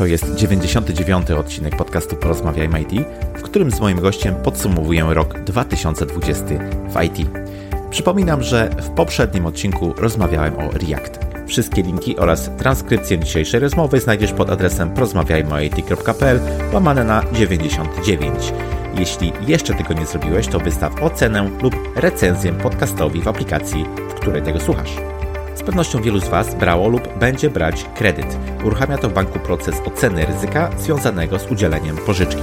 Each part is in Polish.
To jest 99. odcinek podcastu Porozmawiajmy IT, w którym z moim gościem podsumowuję rok 2020 w IT. Przypominam, że w poprzednim odcinku rozmawiałem o React. Wszystkie linki oraz transkrypcję dzisiejszej rozmowy znajdziesz pod adresem porozmawiajmoit.pl łamane na 99. Jeśli jeszcze tego nie zrobiłeś, to wystaw ocenę lub recenzję podcastowi w aplikacji, w której tego słuchasz. Z pewnością wielu z Was brało lub będzie brać kredyt. Uruchamia to w banku proces oceny ryzyka związanego z udzieleniem pożyczki.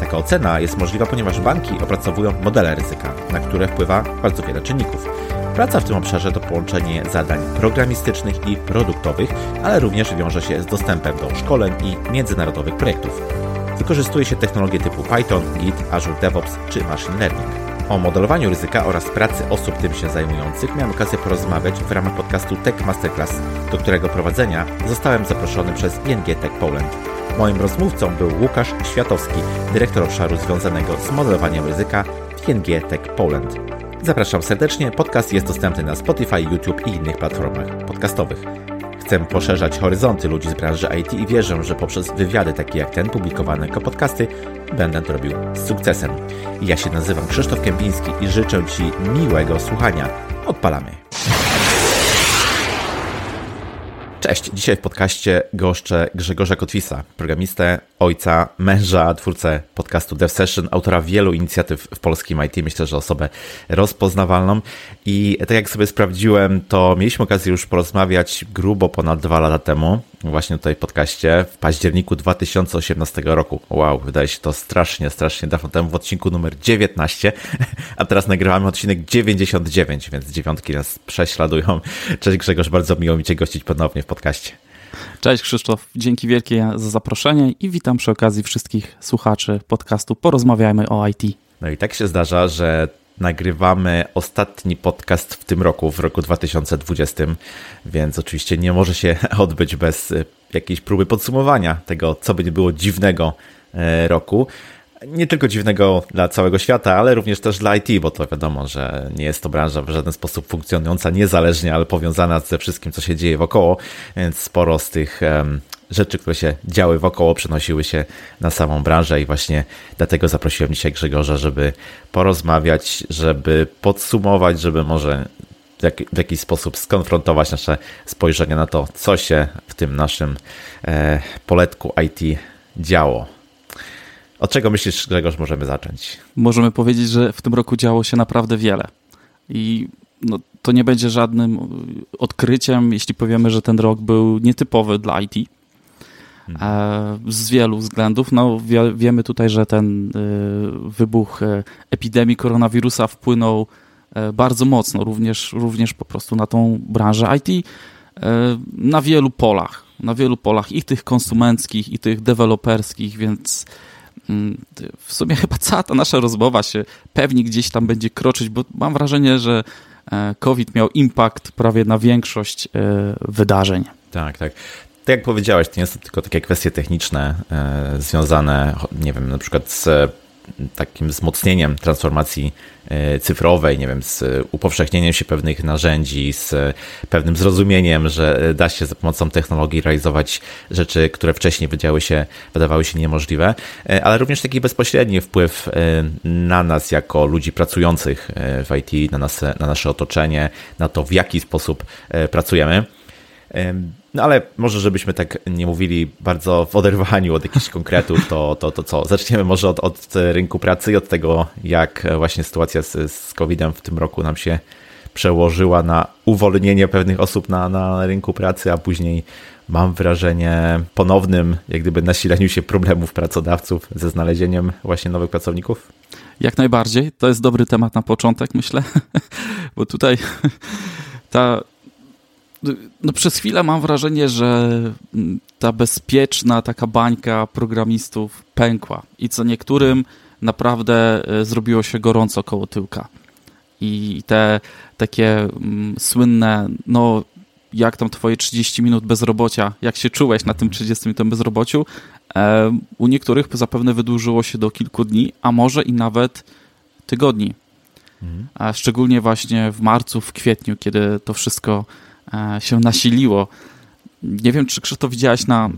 Taka ocena jest możliwa, ponieważ banki opracowują modele ryzyka, na które wpływa bardzo wiele czynników. Praca w tym obszarze to połączenie zadań programistycznych i produktowych, ale również wiąże się z dostępem do szkoleń i międzynarodowych projektów. Wykorzystuje się technologie typu Python, Git, Azure DevOps czy Machine Learning. O modelowaniu ryzyka oraz pracy osób tym się zajmujących miałem okazję porozmawiać w ramach podcastu Tech Masterclass, do którego prowadzenia zostałem zaproszony przez ING Tech Poland. Moim rozmówcą był Łukasz Światowski, dyrektor obszaru związanego z modelowaniem ryzyka w ING Tech Poland. Zapraszam serdecznie. Podcast jest dostępny na Spotify, YouTube i innych platformach podcastowych. Chcę poszerzać horyzonty ludzi z branży IT i wierzę, że poprzez wywiady takie jak ten publikowane jako podcasty będę to robił z sukcesem. Ja się nazywam Krzysztof Kępiński i życzę Ci miłego słuchania. Odpalamy. Cześć, dzisiaj w podcaście goszczę Grzegorza Kotwisa, programistę, ojca, męża, twórcę podcastu Dev Session, autora wielu inicjatyw w polskim IT, myślę, że osobę rozpoznawalną. I tak jak sobie sprawdziłem, to mieliśmy okazję już porozmawiać grubo ponad dwa lata temu, właśnie tutaj podcaście, w październiku 2018 roku. Wow, wydaje się to strasznie, strasznie dawno temu w odcinku numer 19, a teraz nagrywamy odcinek 99, więc dziewiątki nas prześladują. Cześć Grzegorz, bardzo miło mi Cię gościć ponownie w podcaście. Cześć Krzysztof, dzięki wielkie za zaproszenie i witam przy okazji wszystkich słuchaczy podcastu Porozmawiajmy o IT. No i tak się zdarza, że nagrywamy ostatni podcast w tym roku, w roku 2020, więc oczywiście nie może się odbyć bez jakiejś próby podsumowania tego, co by nie było dziwnego e, roku. Nie tylko dziwnego dla całego świata, ale również też dla IT, bo to wiadomo, że nie jest to branża w żaden sposób funkcjonująca niezależnie, ale powiązana ze wszystkim, co się dzieje wokoło, więc sporo z tych rzeczy, które się działy wokoło, przenosiły się na samą branżę i właśnie dlatego zaprosiłem dzisiaj Grzegorza, żeby porozmawiać, żeby podsumować, żeby może w, jak, w jakiś sposób skonfrontować nasze spojrzenie na to, co się w tym naszym e, poletku IT działo. Od czego myślisz, Grzegorz, możemy zacząć? Możemy powiedzieć, że w tym roku działo się naprawdę wiele. I no, to nie będzie żadnym odkryciem, jeśli powiemy, że ten rok był nietypowy dla IT. E, z wielu względów. No, wie, wiemy tutaj, że ten y, wybuch e, epidemii koronawirusa wpłynął bardzo mocno, również, również po prostu na tą branżę IT na wielu polach. Na wielu polach i tych konsumenckich, i tych deweloperskich, więc Mm, w sumie chyba cała ta nasza rozmowa się pewnie gdzieś tam będzie kroczyć, bo mam wrażenie, że e, COVID miał impact prawie na większość e, wydarzeń. Tak, tak. Tak jak powiedziałeś, to nie są tylko takie kwestie techniczne e, związane, nie wiem, na przykład z takim wzmocnieniem transformacji e, cyfrowej, nie wiem, z upowszechnieniem się pewnych narzędzi, z pewnym zrozumieniem, że da się za pomocą technologii realizować rzeczy, które wcześniej wydawały się, wydawały się niemożliwe, e, ale również taki bezpośredni wpływ e, na nas jako ludzi pracujących w IT, na, nas, na nasze otoczenie, na to, w jaki sposób pracujemy. No ale może, żebyśmy tak nie mówili bardzo w oderwaniu od jakichś konkretów, to, to, to co? Zaczniemy może od, od rynku pracy i od tego, jak właśnie sytuacja z, z COVID-em w tym roku nam się przełożyła na uwolnienie pewnych osób na, na rynku pracy, a później mam wrażenie ponownym, jak gdyby nasileniu się problemów pracodawców ze znalezieniem właśnie nowych pracowników? Jak najbardziej. To jest dobry temat na początek, myślę, bo tutaj ta no przez chwilę mam wrażenie, że ta bezpieczna taka bańka programistów pękła i co niektórym naprawdę e, zrobiło się gorąco koło tyłka. I te takie mm, słynne, no jak tam twoje 30 minut bezrobocia, jak się czułeś na tym 30 minut bezrobociu, e, u niektórych zapewne wydłużyło się do kilku dni, a może i nawet tygodni. Mhm. A szczególnie właśnie w marcu, w kwietniu, kiedy to wszystko się nasiliło. Nie wiem, czy Krzysztof widziałeś na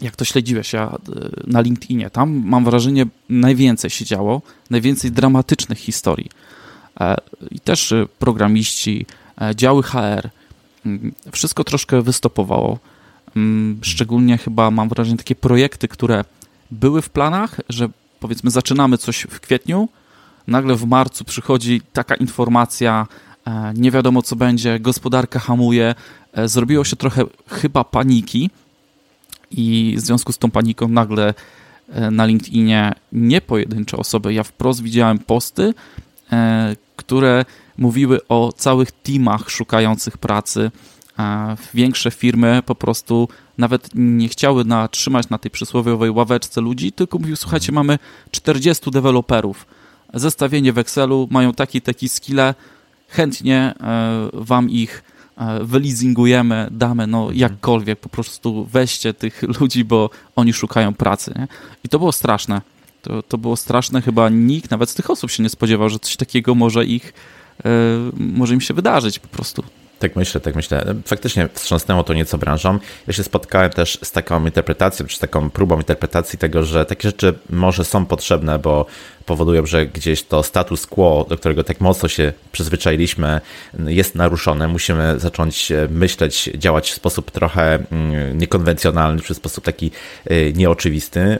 jak to śledziłeś ja na LinkedInie, tam mam wrażenie najwięcej się działo, najwięcej dramatycznych historii. I też programiści, działy HR, mm, wszystko troszkę wystopowało. Mm, szczególnie chyba mam wrażenie takie projekty, które były w planach, że powiedzmy zaczynamy coś w kwietniu, nagle w marcu przychodzi taka informacja, e, nie wiadomo co będzie, gospodarka hamuje, e, zrobiło się trochę chyba paniki i w związku z tą paniką nagle e, na LinkedInie nie pojedyncze osoby, ja wprost widziałem posty, które mówiły o całych teamach szukających pracy, większe firmy po prostu nawet nie chciały natrzymać na tej przysłowiowej ławeczce ludzi, tylko mówił, słuchajcie, mamy 40 deweloperów, zestawienie w Excelu, mają taki, taki skille, chętnie e, wam ich e, wylizingujemy, damy, no mhm. jakkolwiek, po prostu weźcie tych ludzi, bo oni szukają pracy. Nie? I to było straszne. To, to było straszne, chyba nikt nawet z tych osób się nie spodziewał, że coś takiego może ich, e, może im się wydarzyć po prostu. Tak myślę, tak myślę. Faktycznie wstrząsnęło to nieco branżą. Ja się spotkałem też z taką interpretacją, czy z taką próbą interpretacji tego, że takie rzeczy może są potrzebne, bo powodują, że gdzieś to status quo, do którego tak mocno się przyzwyczailiśmy, jest naruszone. Musimy zacząć e, myśleć, działać w sposób trochę mm, niekonwencjonalny, w sposób taki e, nieoczywisty.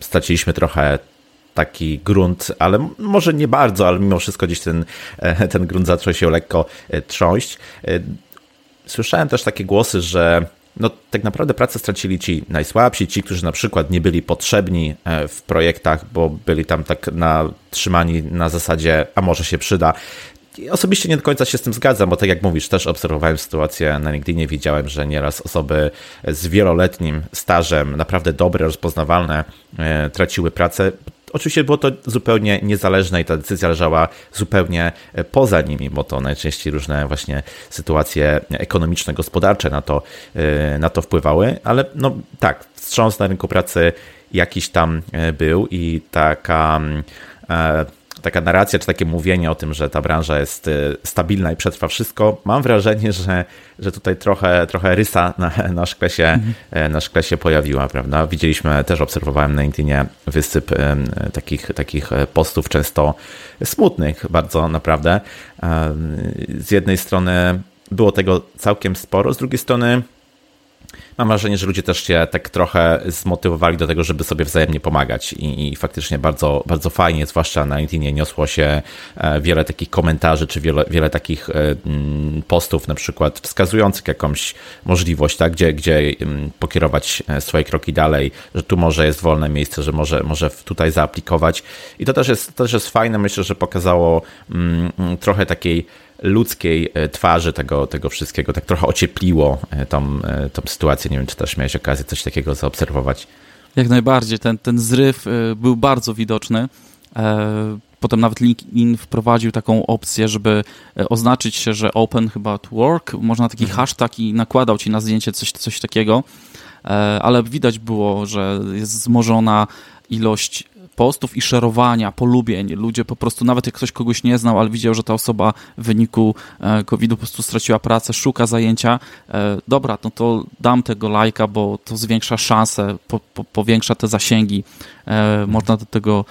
Straciliśmy trochę taki grunt, ale może nie bardzo, ale mimo wszystko gdzieś ten, e, ten grunt zaczął się lekko trząść. Słyszałem też takie głosy, że no, tak naprawdę pracę stracili ci najsłabsi, ci, którzy na przykład nie byli potrzebni w projektach, bo byli tam tak na, trzymani na zasadzie, a może się przyda. Osobiście nie do końca się z tym zgadzam, bo tak jak mówisz, też obserwowałem sytuację na LinkedInie, widziałem, że nieraz osoby z wieloletnim stażem, naprawdę dobre, rozpoznawalne, traciły pracę Oczywiście było to zupełnie niezależne i ta decyzja leżała zupełnie e, poza nimi, bo to najczęściej różne właśnie sytuacje ekonomiczne, gospodarcze na to, e, na to wpływały, ale no tak, wstrząs na rynku pracy jakiś tam e, był i taka taka narracja, czy takie mówienie o tym, że ta branża jest y, stabilna i przetrwa wszystko, mam wrażenie, że, że tutaj trochę, trochę rysa na, na, szkle się, mhm. na szkle się pojawiła, prawda? Widzieliśmy, też obserwowałem na Intinie wysyp takich, takich e, postów, często smutnych bardzo naprawdę. Z jednej strony było tego całkiem sporo, z drugiej strony mam wrażenie, że ludzie też się tak trochę zmotywowali do tego, żeby sobie wzajemnie pomagać i, i faktycznie bardzo, bardzo fajnie, zwłaszcza na LinkedInie niosło się e, wiele takich komentarzy, czy wiele, wiele takich e, mm, postów na przykład wskazujących jakąś możliwość, tak, gdzie, gdzie mm, pokierować e, swoje kroki dalej, że tu może jest wolne miejsce, że może, może tutaj zaaplikować. I to też jest, to też jest fajne, myślę, że pokazało mm, trochę takiej ludzkiej e, twarzy tego, tego wszystkiego, tak trochę ociepliło e, tą, e, tą sytuację. Nie wiem, czy też miałeś okazję coś takiego zaobserwować. Jak najbardziej. Ten, ten zryw był bardzo widoczny. Potem nawet LinkedIn wprowadził taką opcję, żeby oznaczyć się, że open chyba to work. Można taki mhm. hashtag i nakładał ci na zdjęcie coś, coś takiego. Ale widać było, że jest wzmożona ilość postów i szerowania, polubień. Ludzie po prostu, nawet jak ktoś kogoś nie znał, ale widział, że ta osoba w wyniku e, COVID-u po prostu straciła pracę, szuka zajęcia, e, dobra, no to dam tego lajka, bo to zwiększa szanse, po, po, powiększa te zasięgi. E, można do tego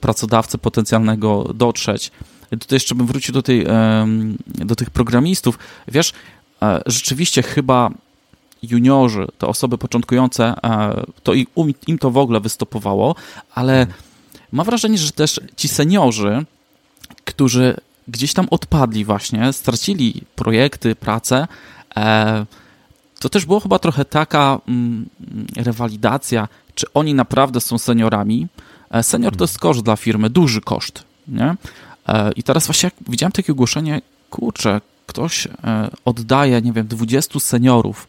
pracodawcy potencjalnego dotrzeć. Tutaj jeszcze bym wrócił do, tej, do tych programistów. Wiesz, rzeczywiście chyba juniorzy, te osoby początkujące, e, to im, im to w ogóle wystopowało, ale mam wrażenie, że też ci seniorzy, którzy gdzieś tam odpadli właśnie, stracili projekty, pracę, e, to też było chyba trochę taka mm, rewalidacja, czy oni naprawdę są seniorami. E, senior to jest koszt dla firmy, duży koszt, nie? I teraz właśnie jak widziałem takie ogłoszenie, kurczę, ktoś oddaje, nie wiem, 20 seniorów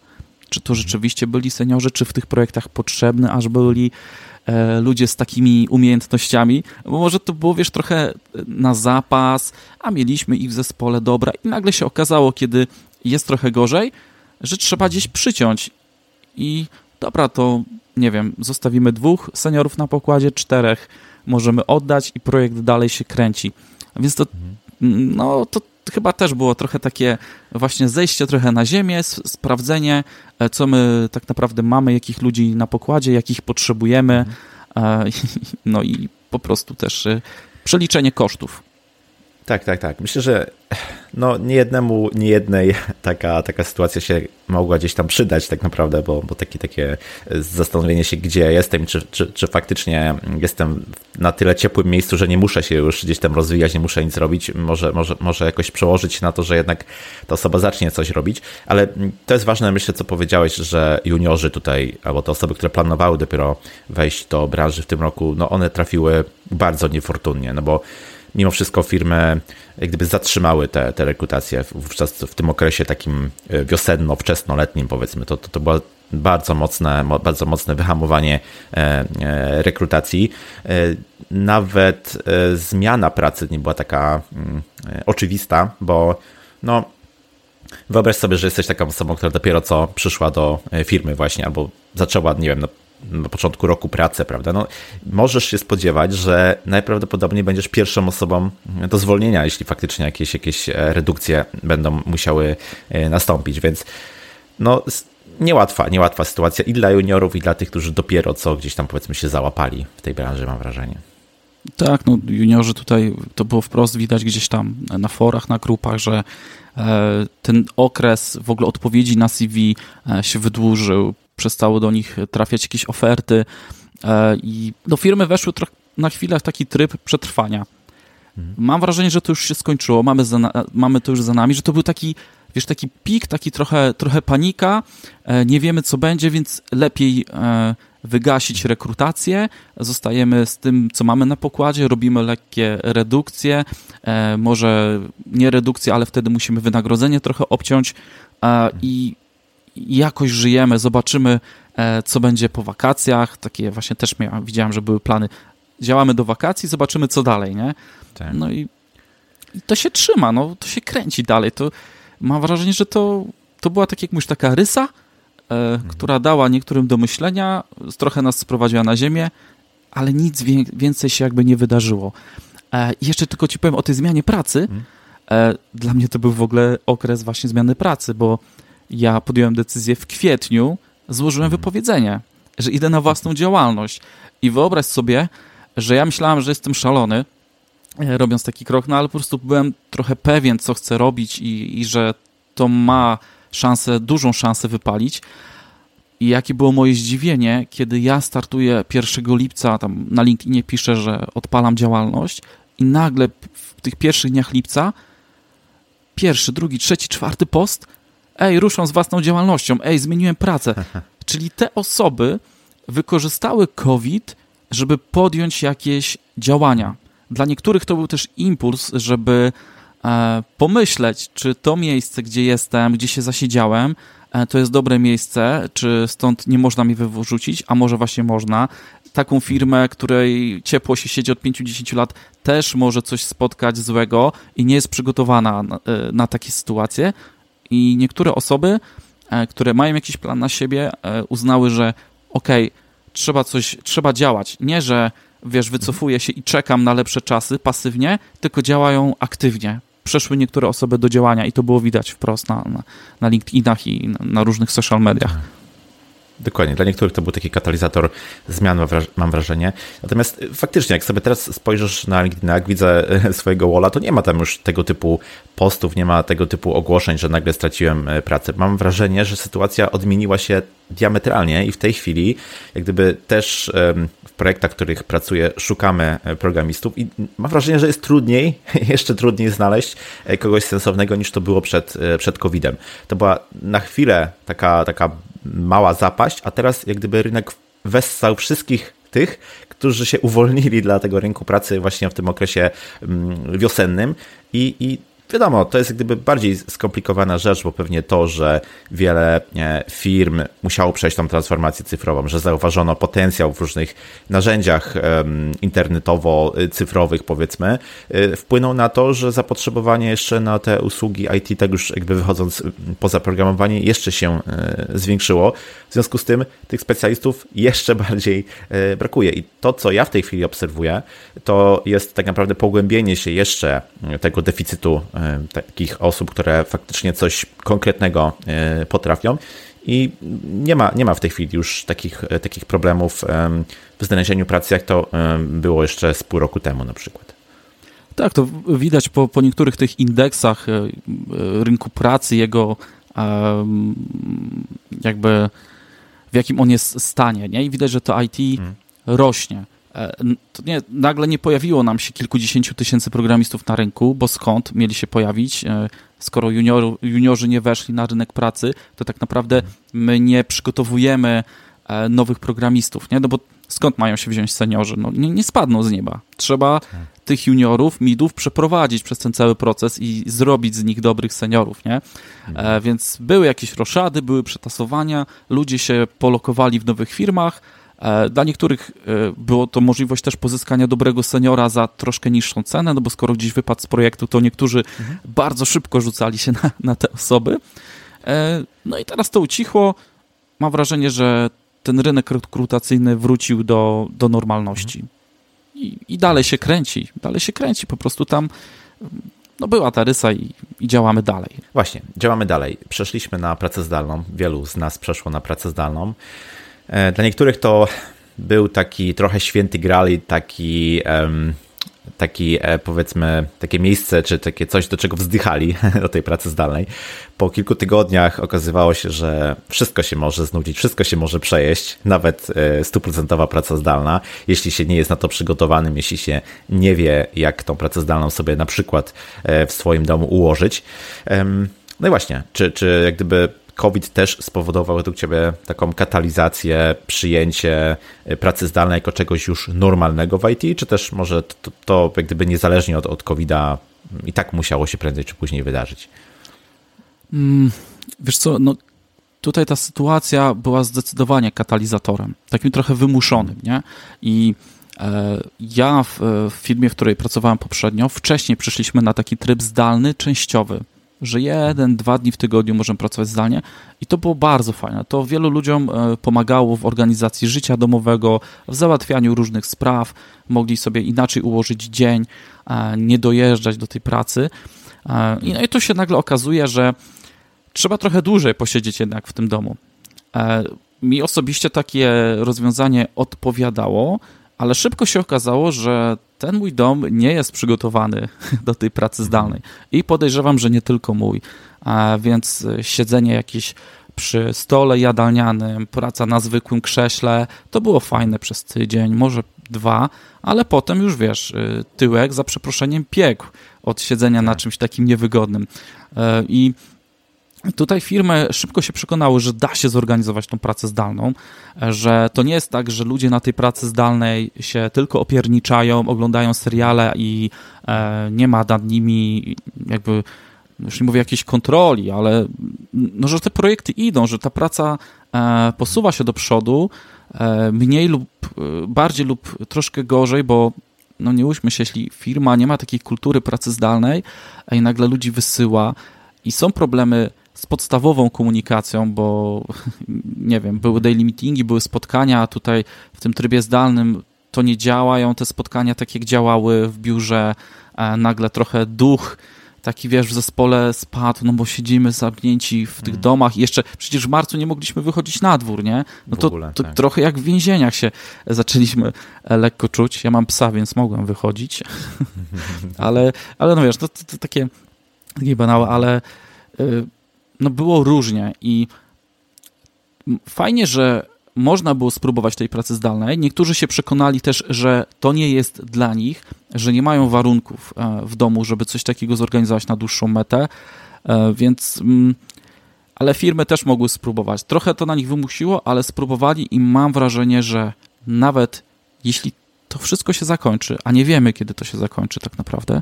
czy to rzeczywiście byli seniorzy, czy w tych projektach potrzebne, aż byli e, ludzie z takimi umiejętnościami, bo może to było, wiesz, trochę na zapas, a mieliśmy ich w zespole dobra. I nagle się okazało, kiedy jest trochę gorzej, że trzeba gdzieś przyciąć. I dobra, to nie wiem, zostawimy dwóch seniorów na pokładzie, czterech możemy oddać i projekt dalej się kręci. Więc to, no, to chyba też było trochę takie właśnie zejście trochę na ziemię, sprawdzenie, e, co my tak naprawdę mamy, jakich ludzi na pokładzie, jakich potrzebujemy, mhm. no i po prostu też przeliczenie kosztów. Tak, tak, tak. Myślę, że no, nie jednemu, nie jednej taka, taka sytuacja się mogła gdzieś tam przydać tak naprawdę, bo, bo takie, takie zastanowienie się, gdzie jestem, czy, czy, czy faktycznie jestem na tyle ciepłym miejscu, że nie muszę się już gdzieś tam rozwijać, nie muszę nic robić, może, może, może jakoś przełożyć na to, że jednak ta osoba zacznie coś robić, ale to jest ważne, myślę, co powiedziałeś, że juniorzy tutaj, albo te osoby, które planowały dopiero wejść do branży w tym roku, no one trafiły bardzo niefortunnie, no bo mimo wszystko firmy jak gdyby zatrzymały te, te rekrutacje wówczas w tym okresie takim e, wiosenno-wczesnoletnim powiedzmy. To, to, to było bardzo mocne, bardzo mocne wyhamowanie e, e, rekrutacji. Nawet zmiana pracy nie była taka mm, oczywista, bo no, wyobraź sobie, że jesteś taką osobą, która dopiero co przyszła do firmy właśnie, albo zaczęła, nie wiem, no, na początku roku pracę, prawda? No, możesz się spodziewać, że najprawdopodobniej będziesz pierwszą osobą do zwolnienia, jeśli faktycznie jakieś, jakieś e, redukcje będą musiały e, nastąpić, więc no, niełatwa, niełatwa sytuacja i dla juniorów, i dla tych, którzy dopiero co gdzieś tam powiedzmy się załapali w tej branży, mam wrażenie. Tak, no juniorzy tutaj to było wprost widać gdzieś tam na forach, na grupach, że e, ten okres w ogóle odpowiedzi na CV się wydłużył przestało do nich trafiać jakieś oferty e, i no, firmy weszły na chwilę w taki tryb przetrwania. Mhm. Mam wrażenie, że to już się skończyło, mamy, za, mamy to już za nami, że to był taki, wiesz, taki pik, taki trochę, trochę panika, e, nie wiemy co będzie, więc lepiej e, wygasić rekrutację, zostajemy z tym, co mamy na pokładzie, robimy lekkie redukcje, może nie redukcje, ale wtedy musimy wynagrodzenie trochę obciąć. I jakoś żyjemy, zobaczymy, e, co będzie po wakacjach. Takie właśnie też miałem, widziałem, że były plany. Działamy do wakacji, zobaczymy, co dalej, nie? Tak. No i, i, to się trzyma, no, to się kręci dalej. To mam wrażenie, że to, to była tak jak mówisz, taka rysa, e, mhm. która dała niektórym do myślenia, trochę nas sprowadziła na ziemię, ale nic więcej się jakby nie wydarzyło. E, jeszcze tylko ci powiem o tej zmianie pracy. Mhm. Dla mnie to był w ogóle okres właśnie zmiany pracy, bo ja podjąłem decyzję w kwietniu, złożyłem mhm. wypowiedzenie, że idę na własną działalność. I wyobraź sobie, że ja myślałem, że jestem szalony, e, robiąc taki krok, no ale po prostu byłem trochę pewien, co chcę robić i, i że to ma szansę, dużą szansę wypalić. I jakie było moje zdziwienie, kiedy ja startuję 1 lipca, tam na LinkedInie piszę, że odpalam działalność i nagle w tych pierwszych dniach lipca pierwszy, drugi, trzeci, czwarty post ej, ruszam z własną działalnością, ej, zmieniłem pracę. Czyli te osoby wykorzystały COVID, żeby podjąć jakieś działania. Dla niektórych to był też impuls, żeby e, pomyśleć, czy to miejsce, gdzie jestem, gdzie się zasiedziałem, e, to jest dobre miejsce, czy stąd nie można mi wyrzucić, a może właśnie można. Taką firmę, której ciepło się siedzi od 5-10 lat, też może coś spotkać złego i nie jest przygotowana na, e, na takie sytuacje, i niektóre osoby, e, które mają jakiś plan na siebie, e, uznały, że okej, okay, trzeba coś, trzeba działać. Nie, że wiesz, wycofuję się i czekam na lepsze czasy pasywnie, tylko działają aktywnie. Przeszły niektóre osoby do działania i to było widać wprost na, na, na LinkedInach i na, na różnych social mediach. Dokładnie. Dla niektórych to był taki katalizator zmian, mam wrażenie. Natomiast y, faktycznie, jak sobie teraz spojrzysz na LinkedIn, jak widzę swojego walla, to nie ma tam już tego typu postów, nie ma tego typu ogłoszeń, że nagle straciłem y, pracę. Mam wrażenie, że sytuacja odmieniła się diametralnie i w tej chwili, jak gdyby też w projektach, w których pracuję, szukamy programistów i mam wrażenie, że jest trudniej, jeszcze trudniej znaleźć kogoś sensownego niż to było przed, przed COVID-em. To była na chwilę taka, taka mała zapaść, a teraz jak gdyby rynek wessał wszystkich tych, którzy się uwolnili dla tego rynku pracy właśnie w tym okresie mm, wiosennym i, i Wiadomo, to jest jak gdyby bardziej skomplikowana rzecz, bo pewnie to, że wiele e, firm musiało przejść tą transformację cyfrową, że zauważono potencjał w różnych narzędziach internetowo-cyfrowych, powiedzmy, e, wpłynął na to, że zapotrzebowanie jeszcze na te usługi IT, tak już jakby wychodząc poza programowanie, jeszcze się e, zwiększyło. W związku z tym tych specjalistów jeszcze bardziej brakuje. I to, co ja w tej chwili obserwuję, to jest tak naprawdę pogłębienie się jeszcze tego deficytu takich osób, które faktycznie coś konkretnego potrafią. I nie ma, nie ma w tej chwili już takich, takich problemów w znalezieniu pracy, jak to było jeszcze z pół roku temu na przykład. Tak, to widać po, po niektórych tych indeksach e, rynku pracy, jego jakby w jakim on jest stanie, nie? I widać, że to IT hmm. rośnie. E, to nie, nagle nie pojawiło nam się kilkudziesięciu tysięcy programistów na rynku, bo skąd mieli się pojawić? E, skoro junior, juniorzy nie weszli na rynek pracy, to tak naprawdę my nie przygotowujemy nowych programistów, nie? No bo skąd mają się wziąć seniorzy? No nie, nie spadną z nieba. Trzeba tak. tych juniorów, midów przeprowadzić przez ten cały proces i zrobić z nich dobrych seniorów, nie? Mhm. E, więc były jakieś roszady, były przetasowania, ludzie się polokowali w nowych firmach, e, dla niektórych e, było to możliwość też pozyskania dobrego seniora za troszkę niższą cenę, no bo skoro gdzieś wypadł z projektu, to niektórzy mhm. bardzo szybko rzucali się na, na te osoby. E, no i teraz to ucichło. Mam wrażenie, że ten rynek rekrutacyjny wrócił do, do normalności. I, I, dalej się kręci, dalej się kręci. Po prostu tam no była ta rysa i, i, działamy dalej. Właśnie, działamy dalej. Przeszliśmy na pracę zdalną. Wielu z nas przeszło na pracę zdalną. E, dla niektórych to był taki trochę święty grali, taki um, taki, e, powiedzmy, takie miejsce, czy takie coś, do czego wzdychali do tej pracy zdalnej. Po kilku tygodniach okazywało się, że wszystko się może znudzić, wszystko się może przejeść, nawet e, stuprocentowa praca zdalna, jeśli się nie jest na to przygotowanym, jeśli się nie wie, jak tą pracę zdalną sobie na przykład w swoim domu ułożyć. No i właśnie, czy, czy jak gdyby COVID też spowodował według Ciebie taką katalizację, przyjęcie y, pracy zdalnej jako czegoś już normalnego w IT, czy też może to, to jak gdyby niezależnie od, od COVID-a i tak musiało się prędzej czy później wydarzyć? Mm, wiesz co, no tutaj ta sytuacja była zdecydowanie katalizatorem, takim trochę wymuszonym, nie? I e, ja w, w firmie, w której pracowałem poprzednio, wcześniej przeszliśmy na taki tryb zdalny, częściowy że jeden, dwa dni w tygodniu możemy pracować zdalnie i to było bardzo fajne. To wielu ludziom e, pomagało w organizacji życia domowego, w załatwianiu różnych spraw, mogli sobie inaczej ułożyć dzień, e, nie dojeżdżać do tej pracy. E, I, no i tu się nagle okazuje, że trzeba trochę dłużej posiedzieć jednak w tym domu. Mi osobiście takie rozwiązanie odpowiadało, ale szybko się okazało, że ten mój dom nie jest przygotowany do tej pracy zdalnej. I podejrzewam, że nie tylko mój. A więc siedzenie jakieś przy stole jadalnianym, praca na zwykłym krześle, to było fajne przez tydzień, może dwa, ale potem już wiesz, y, tyłek za przeproszeniem piekł od siedzenia na tak. czymś takim niewygodnym. E, I Tutaj firmy szybko się przekonały, że da się zorganizować tą pracę zdalną, że to nie jest tak, że ludzie na tej pracy zdalnej się tylko opierniczają, oglądają seriale i e, nie ma nad nimi jakby, już nie mówię jakiejś kontroli, ale no, że te projekty idą, że ta praca e, posuwa się do przodu e, mniej lub bardziej lub troszkę gorzej, bo no nie łudźmy się, jeśli firma nie ma takiej kultury pracy zdalnej i nagle ludzi wysyła i są problemy z podstawową komunikacją, bo nie wiem, były daily meetingi, były spotkania, a tutaj w tym trybie zdalnym to nie działają te spotkania tak jak działały w biurze, e, nagle trochę duch taki wiesz, w zespole spadł, no bo siedzimy zamknięci w tych mm. domach i jeszcze przecież w marcu nie mogliśmy wychodzić na dwór, nie? No to, ogóle, to tak. trochę jak w więzieniach się zaczęliśmy e, lekko czuć. Ja mam psa, więc mogłem wychodzić, ale, ale no wiesz, to, to, to takie, takie banały, ale y, no było różnie i fajnie, że można było spróbować tej pracy zdalnej. Niektórzy się przekonali też, że to nie jest dla nich, że nie mają warunków e, w domu, żeby coś takiego zorganizować na dłuższą metę, e, więc mm, ale firmy też mogły spróbować. Trochę to na nich wymusiło, ale spróbowali i mam wrażenie, że nawet jeśli to wszystko się zakończy, a nie wiemy, kiedy to się zakończy tak naprawdę,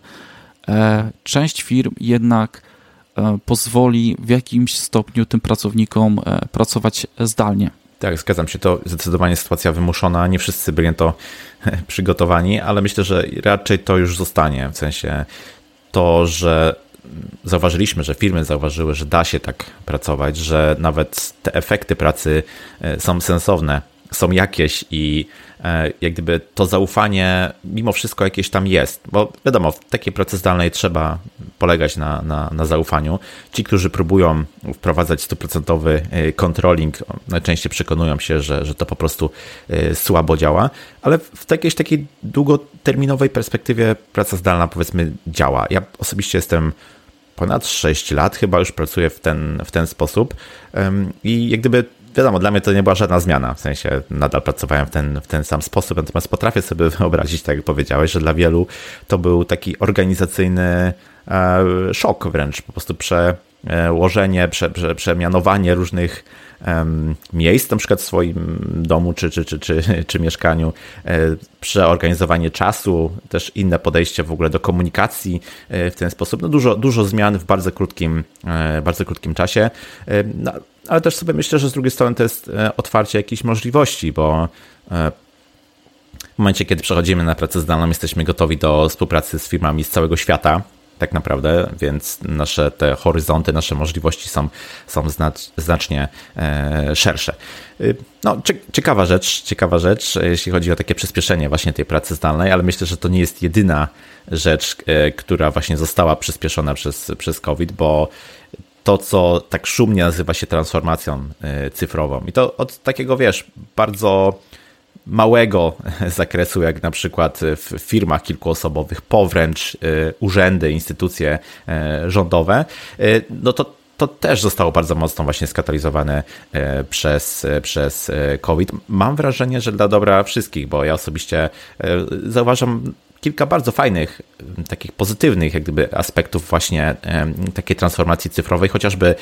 e, część firm jednak pozwoli w jakimś stopniu tym pracownikom e, pracować zdalnie. Tak, zgadzam się. To zdecydowanie sytuacja wymuszona. Nie wszyscy byli na to przygotowani, ale myślę, że raczej to już zostanie. W sensie to, że zauważyliśmy, że firmy zauważyły, że da się tak pracować, że nawet te efekty pracy e, są sensowne są jakieś i e, jak gdyby to zaufanie mimo wszystko jakieś tam jest, bo wiadomo, w takiej pracy zdalnej trzeba polegać na, na, na zaufaniu. Ci, którzy próbują wprowadzać stuprocentowy e, controlling, najczęściej przekonują się, że, że to po prostu e, słabo działa, ale w jakiejś takiej długoterminowej perspektywie praca zdalna powiedzmy działa. Ja osobiście jestem ponad 6 lat chyba już pracuję w ten, w ten sposób i jak gdyby wiadomo, dla mnie to nie była żadna zmiana, w sensie nadal pracowałem w ten, w ten sam sposób, natomiast potrafię sobie wyobrazić, tak jak powiedziałeś, że dla wielu to był taki organizacyjny e, szok wręcz, po prostu przełożenie, prze, prze, przemianowanie różnych miejsc, na przykład w swoim domu czy, czy, czy, czy, czy mieszkaniu, e, przeorganizowanie czasu, też inne podejście w ogóle do komunikacji e, w ten sposób. No dużo, dużo zmian w bardzo krótkim, bardzo krótkim czasie. No, ale też sobie myślę, że z drugiej strony to jest e, otwarcie jakichś możliwości, bo e, w momencie, kiedy przechodzimy na pracę zdalną, jesteśmy gotowi do współpracy z firmami z całego świata, tak naprawdę, więc nasze te horyzonty, nasze możliwości są, są znacznie e, szersze. No, ciekawa rzecz, ciekawa rzecz, jeśli chodzi o takie przyspieszenie właśnie tej pracy zdalnej, ale myślę, że to nie jest jedyna rzecz, która właśnie została przyspieszona przez, przez COVID, bo to, co tak szumnie nazywa się transformacją e, cyfrową. I to od takiego, wiesz, bardzo małego zakresu, jak na przykład w firmach kilkuosobowych, po wręcz e, urzędy, instytucje e, rządowe, no to to też zostało bardzo mocno właśnie skatalizowane przez, przez COVID. Mam wrażenie, że dla dobra wszystkich, bo ja osobiście zauważam kilka bardzo fajnych, takich pozytywnych jak gdyby aspektów właśnie takiej transformacji cyfrowej, chociażby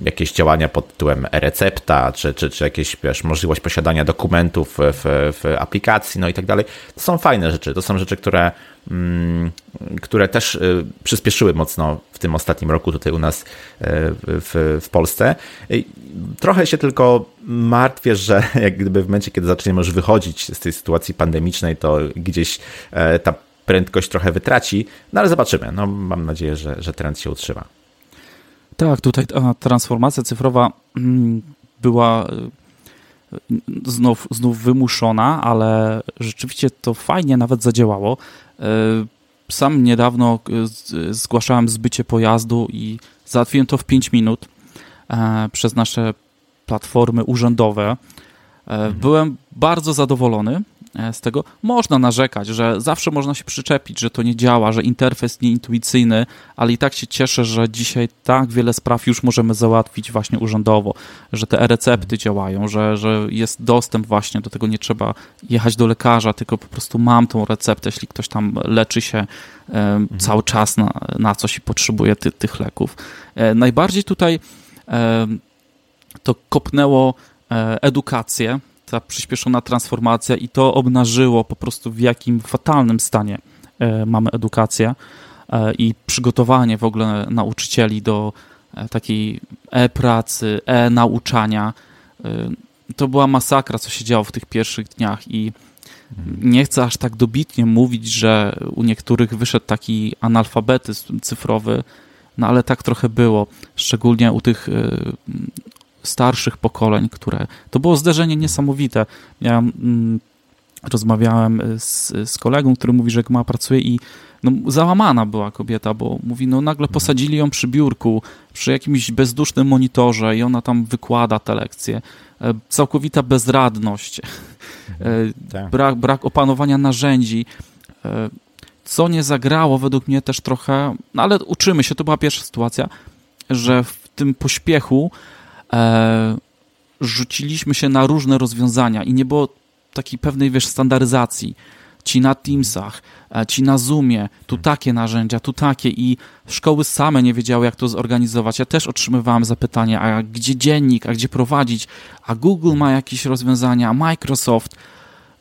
jakieś działania pod tytułem e-recepta, czy, czy, czy jakieś wiesz, możliwość posiadania dokumentów w, w aplikacji, no i tak dalej. To są fajne rzeczy, to są rzeczy, które, mm, które też y, przyspieszyły mocno w tym ostatnim roku tutaj u nas y, w, w Polsce. Trochę się tylko martwię, że jak gdyby w momencie, kiedy zaczniemy już wychodzić z tej sytuacji pandemicznej, to gdzieś e, ta prędkość trochę wytraci, no ale zobaczymy. No, mam nadzieję, że, że trend się utrzyma. Tak, tutaj ta transformacja cyfrowa mm, była y, znów, znów wymuszona, ale rzeczywiście to fajnie nawet zadziałało. Y, sam niedawno y, zgłaszałem zbycie pojazdu i załatwiłem to w 5 minut e, przez nasze platformy urzędowe. E, mhm. Byłem bardzo zadowolony z tego. Można narzekać, że zawsze można się przyczepić, że to nie działa, że interfejs nieintuicyjny, ale i tak się cieszę, że dzisiaj tak wiele spraw już możemy załatwić właśnie urzędowo, że te recepty działają, że, że jest dostęp właśnie do tego, nie trzeba jechać do lekarza, tylko po prostu mam tą receptę, jeśli ktoś tam leczy się e, mhm. cały czas na, na coś i potrzebuje ty, tych leków. E, najbardziej tutaj to kopnęło edukację, ta przyspieszona transformacja i to obnażyło po prostu w jakim fatalnym stanie e, mamy edukację e, i przygotowanie w ogóle nauczycieli do e, takiej e-pracy, e-nauczania. To była masakra, co się działo w tych pierwszych dniach i mhm. nie chcę aż tak dobitnie mówić, że u niektórych wyszedł taki analfabetyzm cyfrowy, no ale tak trochę było, szczególnie u tych starszych pokoleń, które. To było zderzenie niesamowite. Ja mm, rozmawiałem z, z kolegą, który mówi, że ma pracuje i no, załamana była kobieta, bo mówi, no nagle posadzili ją przy biurku, przy jakimś bezdusznym monitorze i ona tam wykłada te lekcje. E, całkowita bezradność, e, tak. brak, brak opanowania narzędzi, e, co nie zagrało według mnie też trochę, no ale uczymy się, to była pierwsza sytuacja, że w tym pośpiechu e, rzuciliśmy się na różne rozwiązania i nie było takiej pewnej, wiesz, standaryzacji. Ci na Teamsach, e, ci na Zoomie, tu takie narzędzia, tu takie i szkoły same nie wiedziały, jak to zorganizować. Ja też otrzymywałem zapytania, a gdzie dziennik, a gdzie prowadzić, a Google ma jakieś rozwiązania, a Microsoft.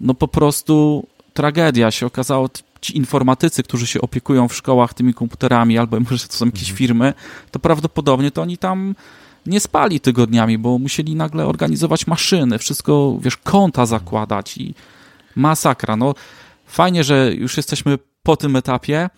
No po prostu tragedia się okazało. Ci informatycy, którzy się opiekują w szkołach tymi komputerami, albo może to są jakieś mhm. firmy, to prawdopodobnie to oni tam nie spali tygodniami, bo musieli nagle organizować maszyny, wszystko, wiesz, konta zakładać i masakra. No, fajnie, że już jesteśmy po tym etapie.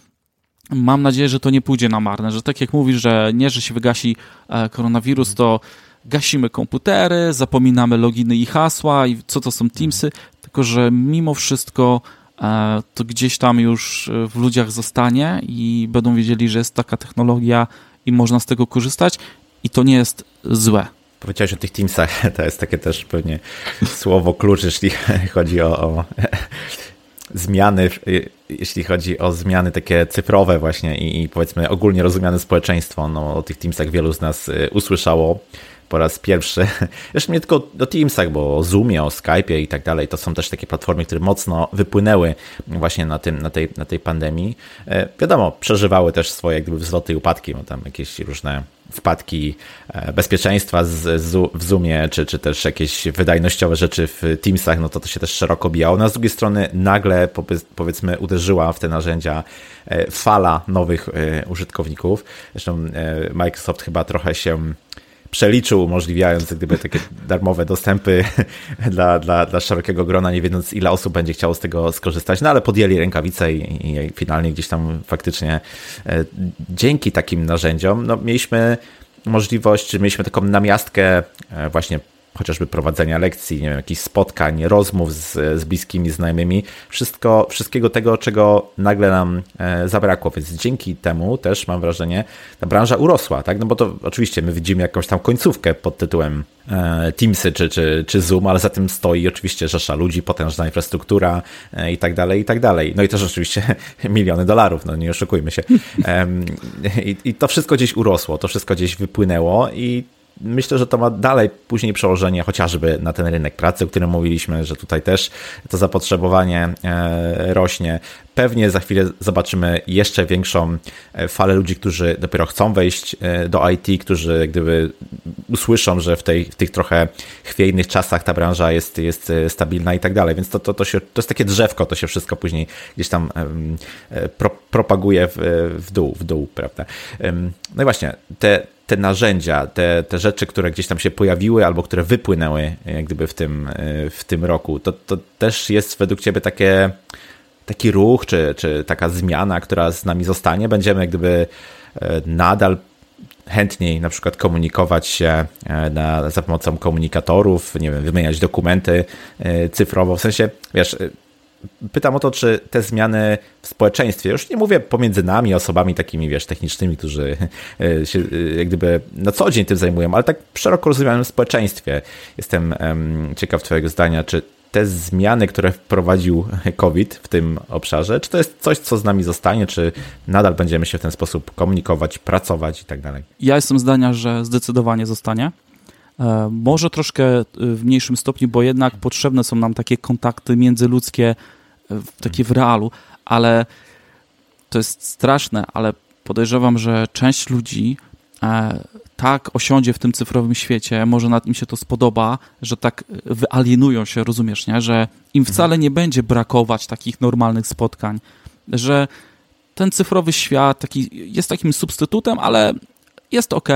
Mam nadzieję, że to nie pójdzie na marne, że tak jak mówisz, że nie, że się wygasi e, koronawirus, to gasimy komputery, zapominamy loginy i hasła i co to są Teamsy, tylko że mimo wszystko e, to gdzieś tam już w ludziach zostanie i będą wiedzieli, że jest taka technologia i można z tego korzystać i to nie jest złe. Powiedziałeś o tych Teamsach, to jest takie też pewnie słowo klucz, jeśli chodzi o, o zmiany, jeśli chodzi o zmiany takie cyfrowe właśnie i, i, powiedzmy ogólnie rozumiane społeczeństwo. No, o tych Teamsach wielu z nas y, usłyszało po raz pierwszy. Jeszcze nie tylko o Teamsach, bo o Zoomie, o Skype'ie i tak dalej. To są też takie platformy, które mocno wypłynęły właśnie na, tym, na, tej, na tej pandemii. E, wiadomo, przeżywały też swoje gdyby wzloty i upadki, bo tam jakieś różne wpadki e, bezpieczeństwa z, z, w Zoomie, czy, czy też jakieś wydajnościowe rzeczy w Teamsach, no to to się też szeroko bijało. No a z drugiej strony nagle powiedzmy uderzyła w te narzędzia e, fala nowych użytkowników. Zresztą Microsoft chyba trochę się przeliczył, umożliwiając gdyby takie darmowe dostępy dla, dla, dla szerokiego grona, nie wiedząc ile osób będzie chciało z tego skorzystać, no ale podjęli rękawice i, i finalnie gdzieś tam faktycznie e, dzięki takim narzędziom no, mieliśmy możliwość, czy mieliśmy taką namiastkę e, właśnie chociażby prowadzenia lekcji, nie wiem, jakichś spotkań, rozmów z, z bliskimi znajomymi, wszystko, wszystkiego tego, czego nagle nam e, zabrakło, więc dzięki temu też mam wrażenie, ta branża urosła, tak? No bo to oczywiście my widzimy jakąś tam końcówkę pod tytułem e, Teamsy czy, czy, czy Zoom, ale za tym stoi oczywiście rzesza ludzi, potężna infrastruktura e, i tak dalej, i tak dalej. No i też oczywiście miliony dolarów, no nie oszukujmy się. I, I to wszystko gdzieś urosło, to wszystko gdzieś wypłynęło i myślę, że to ma dalej później przełożenie chociażby na ten rynek pracy, o którym mówiliśmy, że tutaj też to zapotrzebowanie e, rośnie. Pewnie za chwilę zobaczymy jeszcze większą e, falę ludzi, którzy dopiero chcą wejść e, do IT, którzy gdyby usłyszą, że w, tej, w tych trochę chwiejnych czasach ta branża jest, jest stabilna i tak dalej. Więc to, to, to, się, to jest takie drzewko, to się wszystko później gdzieś tam pro, propaguje w, w dół, w dół, prawda? No i właśnie, te te narzędzia, te, te rzeczy, które gdzieś tam się pojawiły albo które wypłynęły jak gdyby w tym, e, w tym roku, to, to też jest według Ciebie takie, taki ruch, czy, czy taka zmiana, która z nami zostanie? Będziemy jak gdyby e, nadal chętniej na przykład komunikować się e, na, za pomocą komunikatorów, nie wiem, wymieniać dokumenty cyfrowo, w sensie, wiesz, pytam o to, czy te zmiany w społeczeństwie, już nie mówię pomiędzy nami, osobami takimi, wiesz, technicznymi, którzy e, się e, jak gdyby na co dzień tym zajmują, ale tak szeroko rozumianym społeczeństwie. Jestem ciekaw Twojego zdania, czy te zmiany, które wprowadził COVID w tym obszarze, czy to jest coś, co z nami zostanie, czy nadal będziemy się w ten sposób komunikować, pracować i tak dalej? Ja jestem zdania, że zdecydowanie zostanie. E, może troszkę e, w mniejszym stopniu, bo jednak potrzebne są nam takie kontakty międzyludzkie, e, takie w realu, ale to jest straszne, ale podejrzewam, że część ludzi tak osiądzie w tym cyfrowym świecie, może nad im się to spodoba, że tak wyalienują się, rozumiesz, nie? że im mhm. wcale nie będzie brakować takich normalnych spotkań, że ten cyfrowy świat taki, jest takim substytutem, ale jest ok,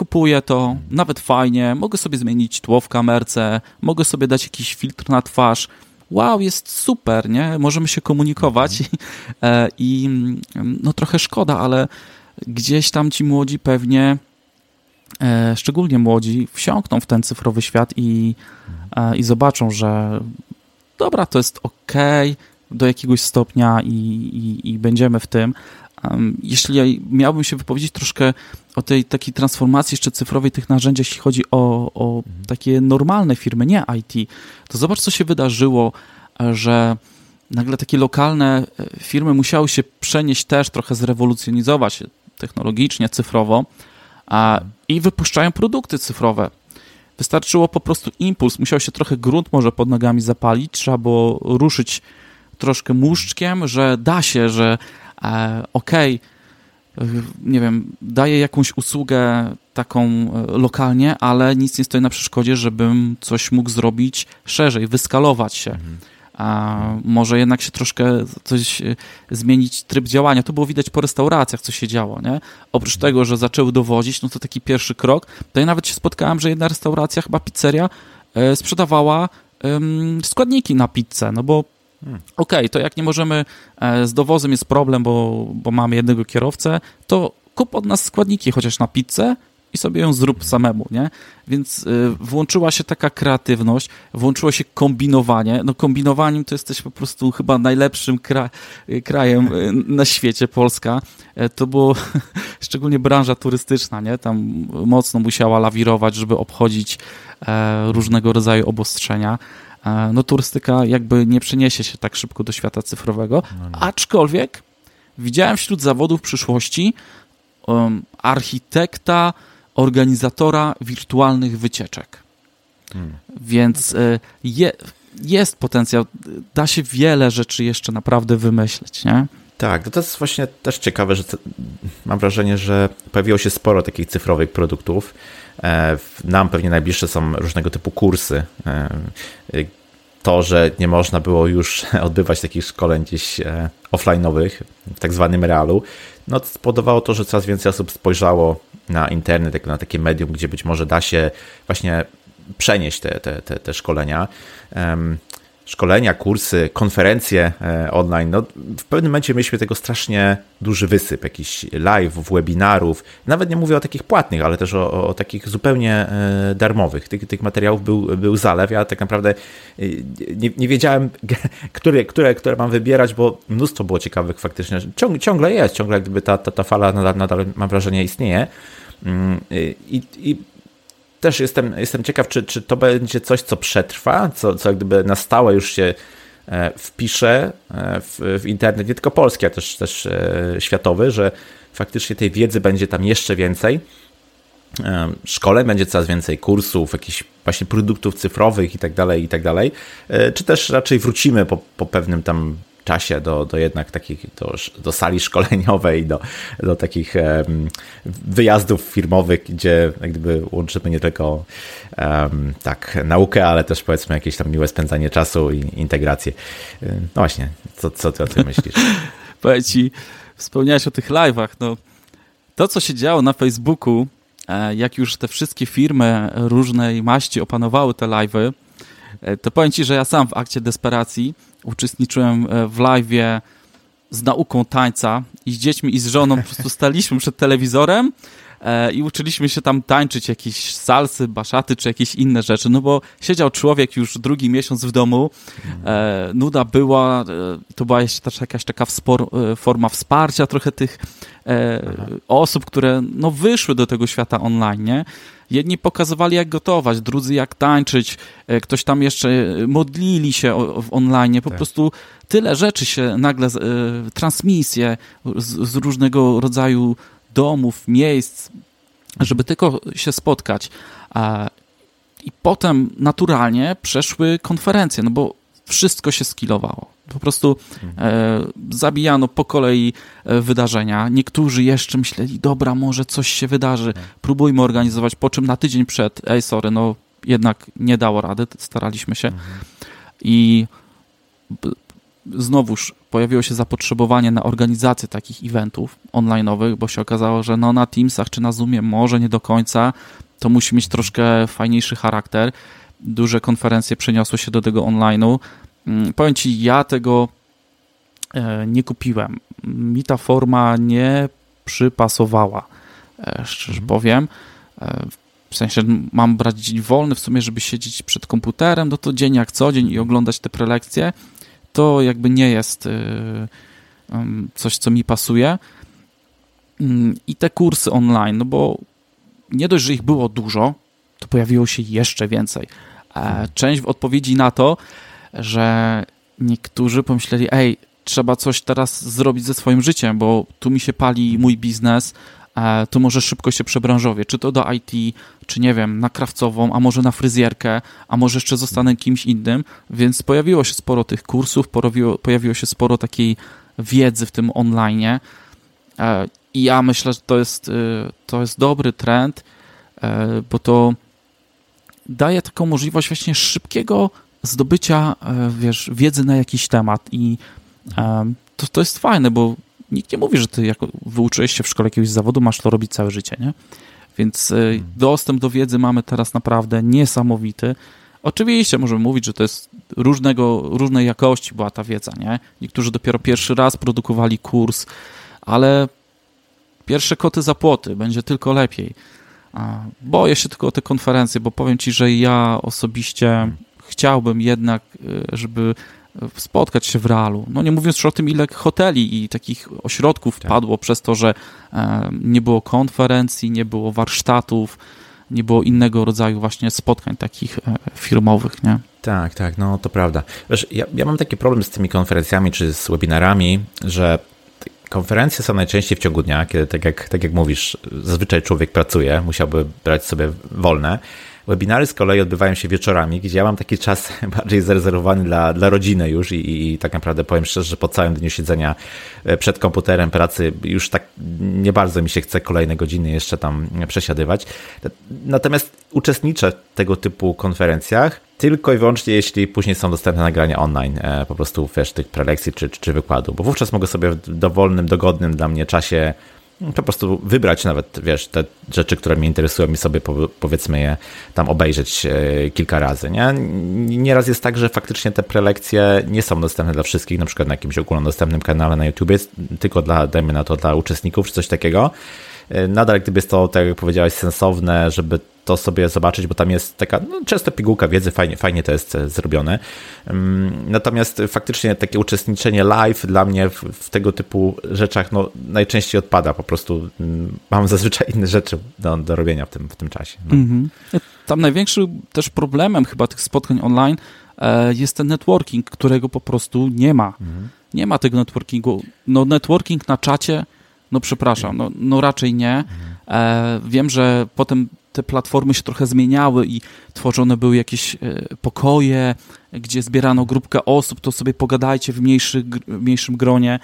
kupuję to, nawet fajnie, mogę sobie zmienić tło w kamerce, mogę sobie dać jakiś filtr na twarz. Wow, jest super, nie? Możemy się komunikować mhm. i, i no trochę szkoda, ale gdzieś tam ci młodzi pewnie, e, szczególnie młodzi, wsiąkną w ten cyfrowy świat i, e, i zobaczą, że dobra, to jest ok do jakiegoś stopnia i, i, i będziemy w tym, jeśli miałbym się wypowiedzieć troszkę o tej takiej transformacji jeszcze cyfrowej tych narzędzi, jeśli chodzi o, o mhm. takie normalne firmy, nie IT, to zobacz, co się wydarzyło, e, że nagle takie lokalne e, firmy musiały się przenieść też, trochę zrewolucjonizować technologicznie, cyfrowo a, i wypuszczają produkty cyfrowe. Wystarczyło po prostu impuls, musiał się trochę grunt może pod nogami zapalić, trzeba było ruszyć troszkę muszczkiem, że da się, że okej, okay, nie wiem, daję jakąś usługę taką e, lokalnie, ale nic nie stoi na przeszkodzie, żebym coś mógł zrobić szerzej, wyskalować się. Mhm. A może jednak się troszkę coś e, zmienić tryb działania. To było widać po restauracjach, co się działo, nie? Oprócz mhm. tego, że zaczęły dowozić, no to taki pierwszy krok. To ja nawet się spotkałem, że jedna restauracja, chyba pizzeria, e, sprzedawała składniki na pizzę, no bo Okej, okay, to jak nie możemy, e, z dowozem jest problem, bo, bo mamy jednego kierowcę, to kup od nas składniki chociaż na pizzę i sobie ją zrób samemu, nie? Więc y, włączyła się taka kreatywność, włączyło się kombinowanie. No kombinowaniem to jesteś po prostu chyba najlepszym kra krajem y, na świecie, Polska. E, to było szczególnie branża turystyczna, nie? Tam mocno musiała lawirować, żeby obchodzić e, różnego rodzaju obostrzenia. E, no turystyka jakby nie przeniesie się tak szybko do świata cyfrowego, no aczkolwiek widziałem wśród zawodów przyszłości um, architekta, organizatora wirtualnych wycieczek. Hmm. Więc y, je, jest potencjał, da się wiele rzeczy jeszcze naprawdę wymyśleć, nie? Tak, to jest właśnie też ciekawe, że mam wrażenie, że pojawiło się sporo takich cyfrowych produktów. E, nam pewnie najbliższe są różnego typu kursy. E, to, że nie można było już odbywać takich szkoleń gdzieś e, offline'owych w tak zwanym realu, no spowodowało to, że coraz więcej osób spojrzało na internet, na takie medium, gdzie być może da się właśnie przenieść te, te, te, te szkolenia szkolenia, kursy, konferencje e, online, no w pewnym momencie mieliśmy tego strasznie duży wysyp, jakichś live'ów, webinarów, nawet nie mówię o takich płatnych, ale też o, o takich zupełnie e, darmowych. Tych, tych materiałów był, był zalew, ja tak naprawdę e, nie, nie wiedziałem, które, które, które mam wybierać, bo mnóstwo było ciekawych faktycznie. Ciąg, ciągle jest, ciągle gdyby ta, ta, ta fala nadal, nadal mam wrażenie istnieje. Mm, I, i też jestem, jestem ciekaw, czy, czy to będzie coś, co przetrwa, co, co jak gdyby na stałe już się e, wpisze e, w, w internet, nie tylko polski, ale też, też e, światowy, że faktycznie tej wiedzy będzie tam jeszcze więcej. Szkole będzie coraz więcej kursów, jakichś właśnie produktów cyfrowych i tak dalej, i tak dalej. Czy też raczej wrócimy po, po pewnym tam czasie do, do jednak takich, do, do sali szkoleniowej, do, do takich um, wyjazdów firmowych, gdzie jak gdyby łączymy nie tylko um, tak naukę, ale też powiedzmy jakieś tam miłe spędzanie czasu i integrację. No właśnie, co, co ty o tym myślisz? Powiem ci, wspomniałeś o tych live'ach, no to, co się działo na Facebooku, e, jak już te wszystkie firmy różnej maści opanowały te live'y, e, to powiem ci, że ja sam w akcie desperacji uczestniczyłem e, w live'ie z nauką tańca i z dziećmi i z żoną. Po prostu staliśmy przed telewizorem e, i uczyliśmy się tam tańczyć jakieś salsy, baszaty czy jakieś inne rzeczy, no bo siedział człowiek już drugi miesiąc w domu, e, nuda była, to była jeszcze też jakaś taka wspor, forma wsparcia trochę tych osób, które no wyszły do tego świata online, nie? Jedni pokazywali, jak gotować, drudzy jak tańczyć, e, ktoś tam jeszcze e, modlili się w online. Po tak. prostu tyle rzeczy się nagle, e, transmisje z, z różnego rodzaju domów, miejsc, żeby tylko się spotkać. I potem naturalnie przeszły konferencje, no bo wszystko się skilowało. Po prostu e, zabijano po kolei e, wydarzenia. Niektórzy jeszcze myśleli, dobra, może coś się wydarzy, próbujmy organizować, po czym na tydzień przed, ej, sorry, no jednak nie dało rady, staraliśmy się. I znowuż pojawiło się zapotrzebowanie na organizację takich eventów online'owych, bo się okazało, że no na Teamsach czy na Zoomie może nie do końca, to musi mieć troszkę fajniejszy charakter. Duże konferencje przeniosły się do tego online'u. Mm, powiem ci, ja tego e, nie kupiłem. Mi ta forma nie przypasowała, e, szczerze mhm. powiem. E, w sensie mam brać dzień wolny w sumie, żeby siedzieć przed komputerem, no to dzień jak co dzień i oglądać te prelekcje, to jakby nie jest coś, co mi pasuje. Mm, I te kursy online, no bo nie dość, że ich było dużo, to pojawiło się jeszcze więcej. Mhm. Część w odpowiedzi na to że niektórzy pomyśleli, ej, trzeba coś teraz zrobić ze swoim życiem, bo tu mi się pali mój biznes, e, to może szybko się przebranżowię, czy to do IT, czy nie wiem, na krawcową, a może na fryzjerkę, a może jeszcze zostanę kimś innym, więc pojawiło się sporo tych kursów, pojawiło, pojawiło się sporo takiej wiedzy w tym online e, i ja myślę, że to jest, e, to jest dobry trend, bo to daje taką możliwość właśnie szybkiego zdobycia, e, wiesz, wiedzy na jakiś temat i e, to, to jest fajne, bo nikt nie mówi, że ty jako wyuczyłeś się w szkole jakiegoś zawodu, masz to robić całe życie, nie? Więc e, mhm. dostęp do wiedzy mamy teraz naprawdę niesamowity. Oczywiście możemy mówić, że to jest różnego, różnej jakości była ta wiedza, nie? Niektórzy dopiero pierwszy raz produkowali kurs, ale pierwsze koty za płoty, będzie tylko lepiej. Boję się tylko o te konferencje, bo powiem ci, że ja osobiście chciałbym jednak, e, żeby spotkać się w realu. No nie mówiąc już o tym, ile hoteli i takich ośrodków tak. padło przez to, że nie było konferencji, nie było warsztatów, nie było innego rodzaju właśnie spotkań takich e, firmowych, nie? Tak, tak, no to prawda. Wiesz, ja, ja mam taki problem z tymi konferencjami czy z webinarami, że konferencje są najczęściej w ciągu dnia, kiedy tak jak, tak jak mówisz, zazwyczaj człowiek pracuje, musiałby brać sobie wolne, Webinary z kolei odbywają się wieczorami, gdzie ja mam taki czas bardziej zarezerwowany dla, dla rodziny już i, i tak naprawdę powiem szczerze, że po całym dniu siedzenia e, przed komputerem pracy już tak nie bardzo mi się chce kolejne godziny jeszcze tam przesiadywać. Natomiast uczestniczę w tego typu konferencjach tylko i wyłącznie jeśli później są dostępne nagrania online, e, po prostu wiesz, tych prelekcji czy, czy, czy wykładu, bo wówczas mogę sobie w dowolnym, dogodnym dla mnie czasie po prostu wybrać nawet, wiesz, te rzeczy, które mnie interesują i sobie powiedzmy je tam obejrzeć e, kilka razy, nie? Nieraz jest tak, że faktycznie te prelekcje nie są dostępne dla wszystkich, na przykład na jakimś ogólnodostępnym kanale na YouTube, tylko dla, dajmy na to, dla uczestników czy coś takiego. E, nadal, gdyby jest to, tak jak powiedziałeś, sensowne, żeby to sobie zobaczyć, bo tam jest taka no, często pigułka wiedzy, fajnie, fajnie to jest e, zrobione. Mm, natomiast faktycznie takie uczestniczenie live dla mnie w, w tego typu rzeczach no, najczęściej odpada. Po prostu mm, mam zazwyczaj inne rzeczy do, do robienia w tym, w tym czasie. No. Mhm. Tam największym też problemem chyba tych spotkań online e, jest ten networking, którego po prostu nie ma. Mhm. Nie ma tego networkingu. No networking na czacie no przepraszam, no, no raczej nie. E, wiem, że potem te platformy się trochę zmieniały i tworzone były jakieś e, pokoje, gdzie zbierano grupkę osób, to sobie pogadajcie w, mniejszy, w mniejszym gronie,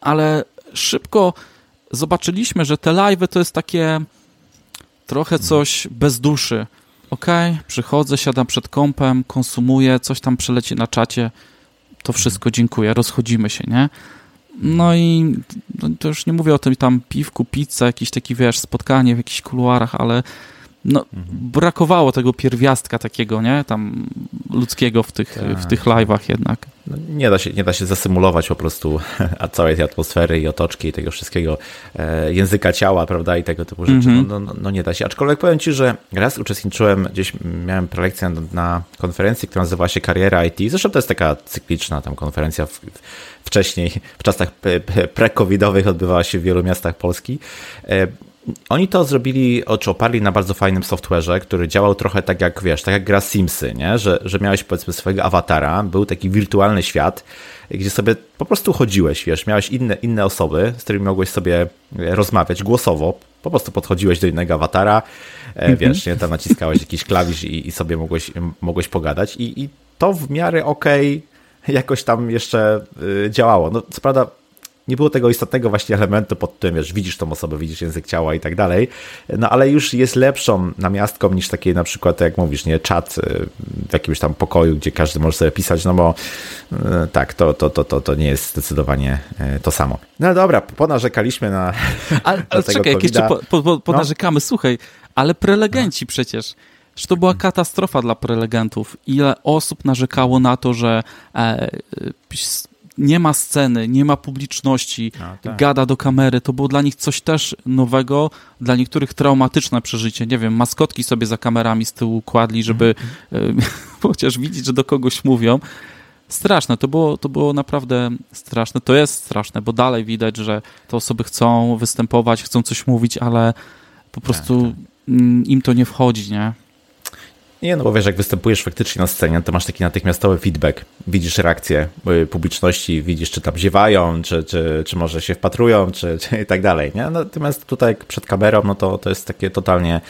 ale szybko zobaczyliśmy, że te live to jest takie trochę coś bez duszy. Ok, przychodzę, siadam przed kąpem, konsumuję, coś tam przeleci na czacie, to wszystko, dziękuję, rozchodzimy się, nie? No i no, to już nie mówię o tym tam piwku, pizza, jakieś takie, wiesz, spotkanie w jakichś kuluarach, ale no, mhm. brakowało tego pierwiastka takiego, nie, tam ludzkiego w tych, tak. w tych live'ach jednak. No, nie, da się, nie da się zasymulować po prostu całej tej atmosfery i otoczki i tego wszystkiego, e, języka ciała, prawda, i tego typu rzeczy. Mhm. No, no, no, nie da się. Aczkolwiek powiem Ci, że raz uczestniczyłem, gdzieś miałem prelekcję na, na konferencji, która nazywała się Kariera IT. Zresztą to jest taka cykliczna tam konferencja. W, wcześniej, w czasach pre-covidowych odbywała się w wielu miastach Polski. E, oni to zrobili, czy oparli na bardzo fajnym software'ze, który działał trochę tak jak, wiesz, tak jak gra Simsy, nie? Że, że miałeś powiedzmy swojego awatara, był taki wirtualny świat, gdzie sobie po prostu chodziłeś, wiesz, miałeś inne, inne osoby, z którymi mogłeś sobie rozmawiać głosowo, po prostu podchodziłeś do innego awatara, mm -hmm. wiesz, nie? tam naciskałeś jakiś klawisz i, i sobie mogłeś, mogłeś pogadać i, i to w miarę okej okay jakoś tam jeszcze y, działało. No, co prawda nie było tego istotnego właśnie elementu pod tym, wiesz, widzisz tą osobę, widzisz język ciała i tak dalej, no ale już jest lepszą namiastką niż takie na przykład, jak mówisz, nie, czat y, w jakimś tam pokoju, gdzie każdy może sobie pisać, no bo y, tak, to, to, to, to, to nie jest zdecydowanie y, to samo. No dobra, ponarzekaliśmy na, ale, ale czekaj, jak jeszcze po, po, po, ponarzekamy, no? słuchaj, ale prelegenci no. przecież, że to była katastrofa dla prelegentów. Ile osób narzekało na to, że e, nie ma sceny, nie ma publiczności, A, tak. gada do kamery. To było dla nich coś też nowego, dla niektórych traumatyczne przeżycie. Nie wiem, maskotki sobie za kamerami z tyłu kładli, żeby mm. chociaż widzieć, że do kogoś mówią. Straszne, to było, to było naprawdę straszne. To jest straszne, bo dalej widać, że te osoby chcą występować, chcą coś mówić, ale po tak, prostu tak, tak. im to nie wchodzi, nie? Nie, no bo wiesz, jak występujesz faktycznie na scenie, to masz taki natychmiastowy feedback. Widzisz reakcję y, publiczności, widzisz, czy tam ziewają, czy, czy, czy może się wpatrują, czy, czy i tak dalej. Nie? Natomiast tutaj przed kamerą, no to, to jest takie totalnie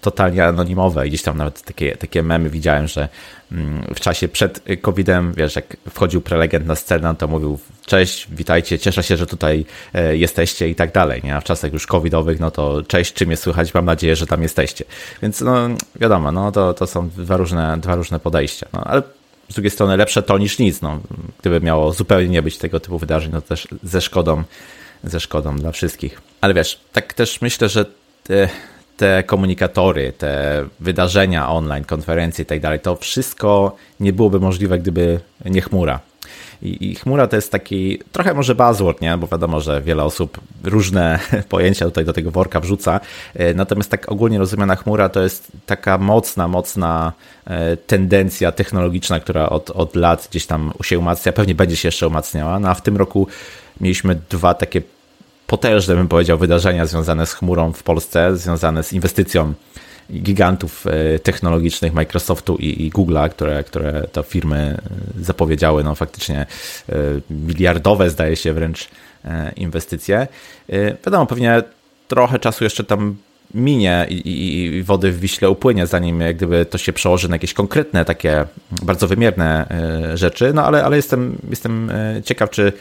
totalnie anonimowe. Gdzieś tam nawet takie, takie memy widziałem, że mm, w czasie przed COVID-em, wiesz, jak wchodził prelegent na scenę, to mówił cześć, witajcie, cieszę się, że tutaj e, jesteście i tak dalej, nie? A w czasach już covidowych, no to cześć, czym jest słychać, mam nadzieję, że tam jesteście. Więc no wiadomo, no to, to są dwa różne, dwa różne podejścia. No, ale z drugiej strony lepsze to niż nic. No, gdyby miało zupełnie nie być tego typu wydarzeń, no też ze szkodą, ze szkodą dla wszystkich. Ale wiesz, tak też myślę, że te, komunikatory, te wydarzenia online, konferencje i tak dalej, to wszystko nie byłoby możliwe, gdyby nie chmura. I, I, chmura to jest taki trochę może buzzword, nie? bo wiadomo, że wiele osób różne pojęcia tutaj do tego worka wrzuca. E, natomiast tak ogólnie rozumiana chmura to jest taka mocna, mocna e, tendencja technologiczna, która od, od lat gdzieś tam się umacnia, pewnie będzie się jeszcze umacniała. No a w tym roku mieliśmy dwa takie potężne, bym powiedział, wydarzenia związane z chmurą w Polsce, związane z inwestycją gigantów e, technologicznych Microsoftu i, Google'a, które, które to firmy e, zapowiedziały, no faktycznie e, miliardowe zdaje się wręcz inwestycje. Wiadomo, pewnie trochę czasu jeszcze tam minie i, i, i, wody w Wiśle upłynie, zanim jak gdyby to się przełoży na jakieś konkretne, takie bardzo wymierne rzeczy, no ale, ale jestem, jestem ciekaw, czy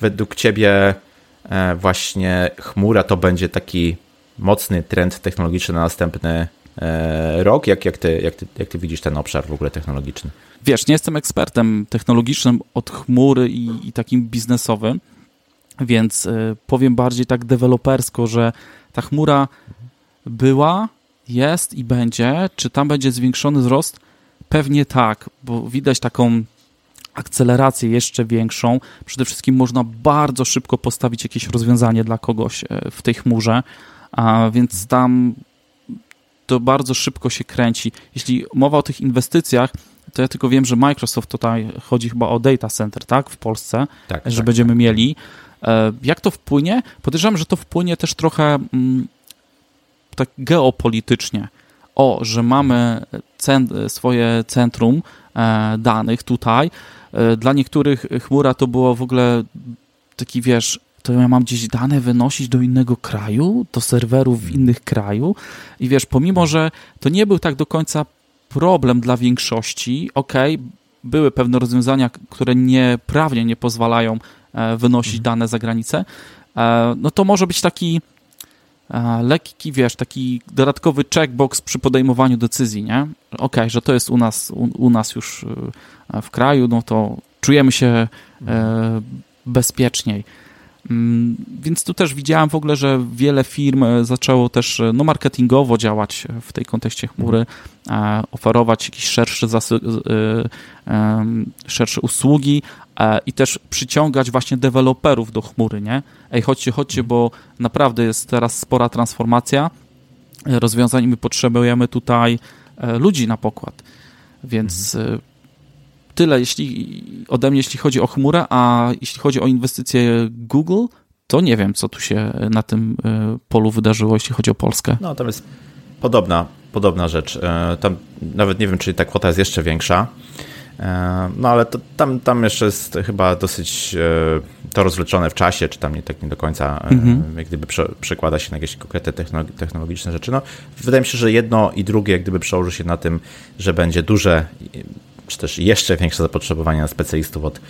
według Ciebie właśnie chmura to będzie taki mocny trend technologiczny na następny E, rok. Jak, jak, ty, jak, ty, jak ty widzisz ten obszar w ogóle technologiczny? Wiesz, nie jestem ekspertem technologicznym od chmury i, i takim biznesowym, więc y, powiem bardziej tak dewelopersko, że ta chmura była, jest i będzie. Czy tam będzie zwiększony wzrost? Pewnie tak, bo widać taką akcelerację jeszcze większą. Przede wszystkim można bardzo szybko postawić jakieś rozwiązanie dla kogoś e, w tej chmurze, a więc tam to bardzo szybko się kręci. Jeśli mowa o tych inwestycjach, to ja tylko wiem, że Microsoft tutaj chodzi chyba o data center, tak, w Polsce, tak, że tak, będziemy tak. mieli. E, jak to wpłynie? Podejrzewam, że to wpłynie też trochę mm, tak geopolitycznie. O, że mamy swoje centrum e, danych tutaj. E, dla niektórych chmura to było w ogóle taki, wiesz, to ja mam gdzieś dane wynosić do innego kraju, do serwerów w innych kraju. I wiesz, pomimo, że to nie był tak do końca problem dla większości, ok, były pewne rozwiązania, które nieprawnie nie pozwalają e, wynosić mhm. dane za granicę, e, no to może być taki lekki, wiesz, taki dodatkowy checkbox przy podejmowaniu decyzji, nie? Ok, że to jest u nas, u, u nas już w kraju, no to czujemy się bezpieczniej. Mm, więc tu też widziałem w ogóle, że wiele firm e, zaczęło też e, no, marketingowo działać w tej kontekście chmury, e, oferować jakieś szersze, szersze usługi i też przyciągać właśnie deweloperów do chmury, nie? Ej, chodźcie, chodźcie, bo naprawdę jest teraz spora transformacja rozwiązań i my potrzebujemy tutaj ludzi na pokład. Więc mhm tyle jeśli, ode mnie, jeśli chodzi o chmurę, a jeśli chodzi o inwestycje Google, to nie wiem, co tu się na tym e, polu wydarzyło, jeśli chodzi o Polskę. No, tam jest podobna, podobna rzecz. E, tam nawet nie wiem, czy ta kwota jest jeszcze większa. E, no ale to, tam, tam jeszcze jest chyba dosyć to rozwleczone w czasie, czy tam nie tak nie do końca mhm. jak gdyby prze, przekłada się na jakieś konkretne technologiczne rzeczy. No, wydaje mi się, że jedno i drugie jak gdyby przełoży się na tym, że będzie duże czy też jeszcze większe zapotrzebowanie na specjalistów od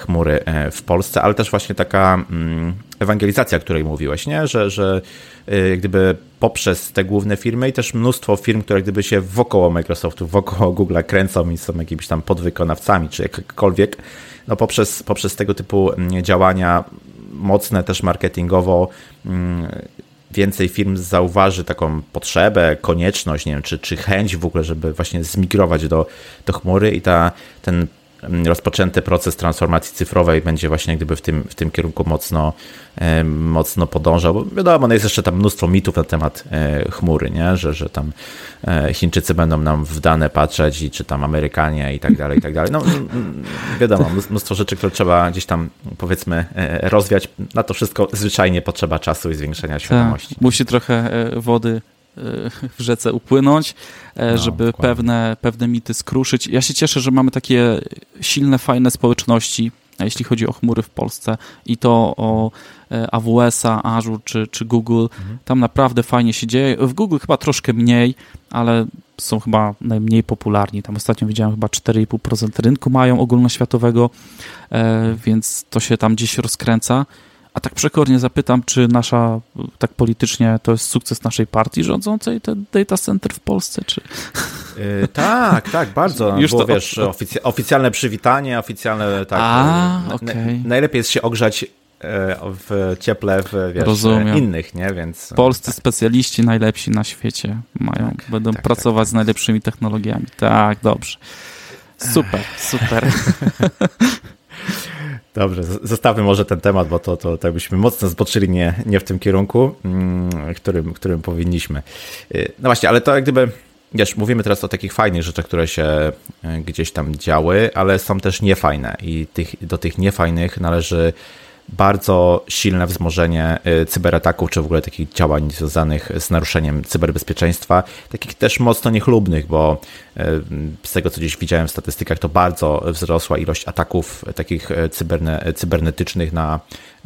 chmury e, w Polsce, ale też właśnie taka mm, ewangelizacja, o której mówiłeś, nie? Że, że e, gdyby poprzez te główne firmy i też mnóstwo firm, które gdyby się wokoło Microsoftu, wokoło Google'a kręcą i są jakimiś tam podwykonawcami, czy jakkolwiek, no poprzez, poprzez tego typu mm, działania mocne też marketingowo mm, więcej firm zauważy taką potrzebę, konieczność, nie wiem, czy, czy chęć w ogóle, żeby właśnie zmigrować do, do chmury i ta, ten rozpoczęty proces transformacji cyfrowej będzie właśnie gdyby w tym, w tym kierunku mocno, e, mocno podążał, bo wiadomo, no jest jeszcze tam mnóstwo mitów na temat e, chmury, nie? Że, że tam e, Chińczycy będą nam w dane patrzeć i czy tam Amerykanie i tak dalej, i tak dalej. No wiadomo, mnóstwo rzeczy, które trzeba gdzieś tam powiedzmy rozwiać. Na to wszystko zwyczajnie potrzeba czasu i zwiększenia tak, świadomości. musi trochę wody w rzece upłynąć, e, no, żeby pewne, pewne mity skruszyć. Ja się cieszę, że mamy takie silne, fajne społeczności, jeśli chodzi o chmury w Polsce i to o e, AWS-a, Azure czy, czy Google. Mhm. Tam naprawdę fajnie się dzieje. W Google chyba troszkę mniej, ale są chyba najmniej popularni. Tam ostatnio widziałem chyba 4,5% rynku mają ogólnoświatowego, e, więc to się tam gdzieś rozkręca. A tak przekornie zapytam, czy nasza, tak politycznie, to jest sukces naszej partii rządzącej, ten data center w Polsce, czy... Yy, tak, tak, bardzo. Już Było, to wiesz, ofic oficjalne przywitanie, oficjalne, tak. A, e, okay. najlepiej jest się ogrzać e, w cieple w wiesz, Rozumiem. innych, nie? Więc polscy tak. specjaliści najlepsi na świecie mają, tak, będą tak, pracować tak, z najlepszymi technologiami. Tak, dobrze. Super, super. Dobrze, zostawmy może ten temat, bo to, to tak byśmy mocno zboczyli nie, nie w tym kierunku, mm, którym, którym powinniśmy. Y, no właśnie, ale to jak gdyby, wiesz, mówimy teraz o takich fajnych rzeczach, które się y, gdzieś tam działy, ale są też niefajne i tych, do tych niefajnych należy bardzo silne wzmożenie y, cyberataków, czy w ogóle takich działań związanych z naruszeniem cyberbezpieczeństwa, takich też mocno niechlubnych, bo y, z tego, co gdzieś widziałem w statystykach, to bardzo wzrosła ilość ataków takich y, cyberne, cybernetycznych na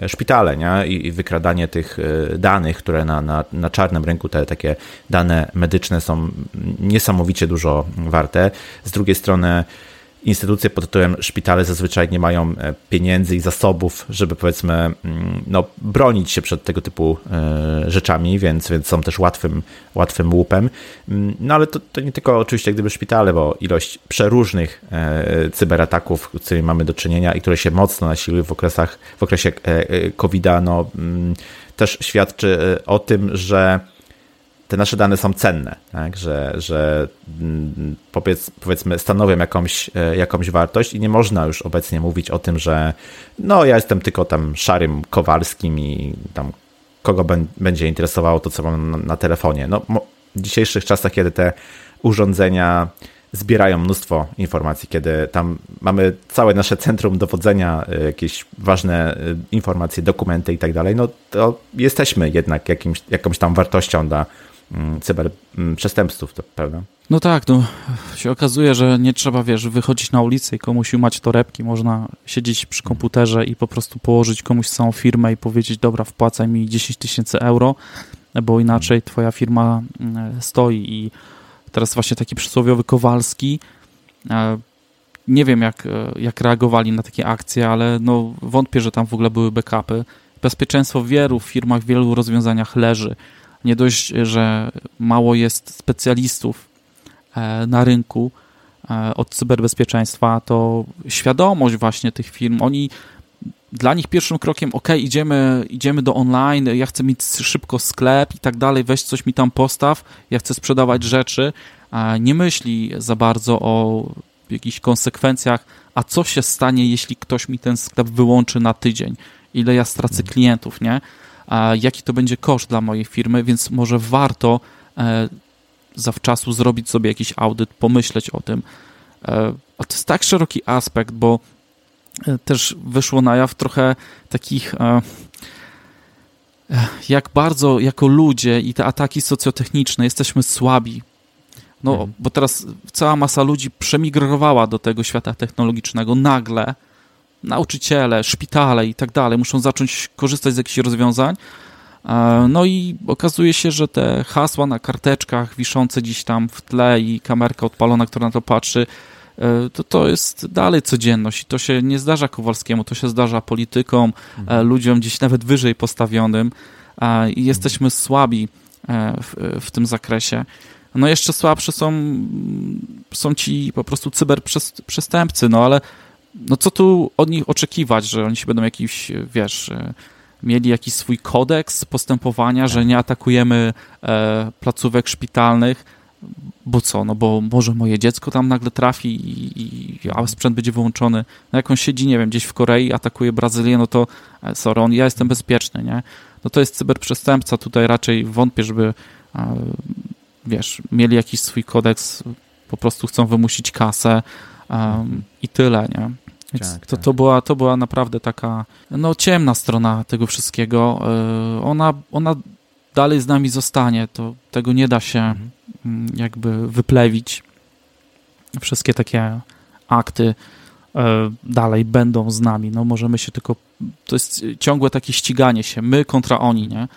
szpitale nie? I, wykradanie tych danych, które na, na, na czarnym rynku, te takie dane medyczne są niesamowicie dużo warte. Z drugiej strony, instytucje pod tytułem szpitale zazwyczaj nie mają e, pieniędzy i zasobów, żeby powiedzmy mm, no, bronić się przed tego typu e, rzeczami, więc, więc są też łatwym, łatwym łupem. Mm, no ale to, to nie tylko oczywiście gdyby szpitale, bo ilość przeróżnych e, cyberataków, z którymi mamy do czynienia i które się mocno nasiliły w okresach, w okresie COVID-a, no, mm, też świadczy o tym, że te nasze dane są cenne, tak? że, że mm, powiedz, powiedzmy stanowią jakąś, e, jakąś wartość i nie można już obecnie mówić o tym, że no ja jestem tylko tam szarym Kowalskim i tam kogo będzie interesowało to, co mam na, telefonie. No, w dzisiejszych czasach, kiedy te urządzenia zbierają mnóstwo informacji, kiedy tam mamy całe nasze centrum dowodzenia, e, jakieś ważne e, informacje, dokumenty i tak dalej, no to jesteśmy jednak jakimś, jakąś tam wartością dla cyberprzestępców, mm, to prawda? No tak, no się okazuje, że nie trzeba, wiesz, wychodzić na ulicę i komuś umać torebki, można siedzieć przy komputerze i po prostu położyć komuś całą firmę i powiedzieć, dobra, wpłacaj mi 10 tysięcy euro, bo inaczej twoja firma mm, stoi. I teraz właśnie taki przysłowiowy Kowalski, e, nie wiem jak, e, jak reagowali na takie akcje, ale no wątpię, że tam w ogóle były backupy. Bezpieczeństwo w wielu firmach, w wielu rozwiązaniach leży nie dość, że mało jest specjalistów e, na rynku e, od cyberbezpieczeństwa, to świadomość właśnie tych firm, oni dla nich pierwszym krokiem, ok, idziemy, idziemy do online, ja chcę mieć szybko sklep i tak dalej, weź coś mi tam postaw, ja chcę sprzedawać rzeczy, nie myśli za bardzo o jakichś konsekwencjach, a co się stanie, jeśli ktoś mi ten sklep wyłączy na tydzień, ile ja stracę klientów, nie? Jaki to będzie koszt dla mojej firmy, więc może warto e, zawczasu zrobić sobie jakiś audyt, pomyśleć o tym. E, a to jest tak szeroki aspekt, bo e, też wyszło na jaw trochę takich jak bardzo jako ludzie i te ataki socjotechniczne jesteśmy słabi. No, mhm. bo teraz cała masa ludzi przemigrowała do tego świata technologicznego nagle, nauczyciele, szpitale i tak dalej muszą zacząć korzystać z jakichś rozwiązań. E, no i okazuje się, że te hasła na karteczkach wiszące gdzieś tam w tle i kamerka odpalona, która na to patrzy, e, to to jest dalej codzienność i to się nie zdarza Kowalskiemu, to się zdarza politykom, e, mhm. ludziom gdzieś nawet wyżej postawionym i jesteśmy słabi w, w tym zakresie. No jeszcze słabsze są, są ci po prostu cyberprzestępcy, no ale no co tu od nich oczekiwać, że oni się będą jakiś, wiesz, e, mieli jakiś swój kodeks postępowania, że nie atakujemy e, placówek szpitalnych, bo co, no bo może moje dziecko tam nagle trafi i, i a sprzęt będzie wyłączony. No jak on siedzi, nie wiem, gdzieś w Korei, atakuje Brazylię, no to e, sorry, on, ja jestem bezpieczny, nie? No to jest cyberprzestępca, tutaj raczej wątpię, żeby e, wiesz, mieli jakiś swój kodeks, po prostu chcą wymusić kasę um, i tyle, nie? Więc tak, to, tak. to, była, to była naprawdę taka no, ciemna strona tego wszystkiego. E, ona, ona dalej z nami zostanie. To, tego nie da się mhm. Mm, jakby wyplewić. Wszystkie takie akty e, dalej będą z nami. No możemy się tylko... To jest ciągłe takie ściganie się. My kontra oni, nie? E,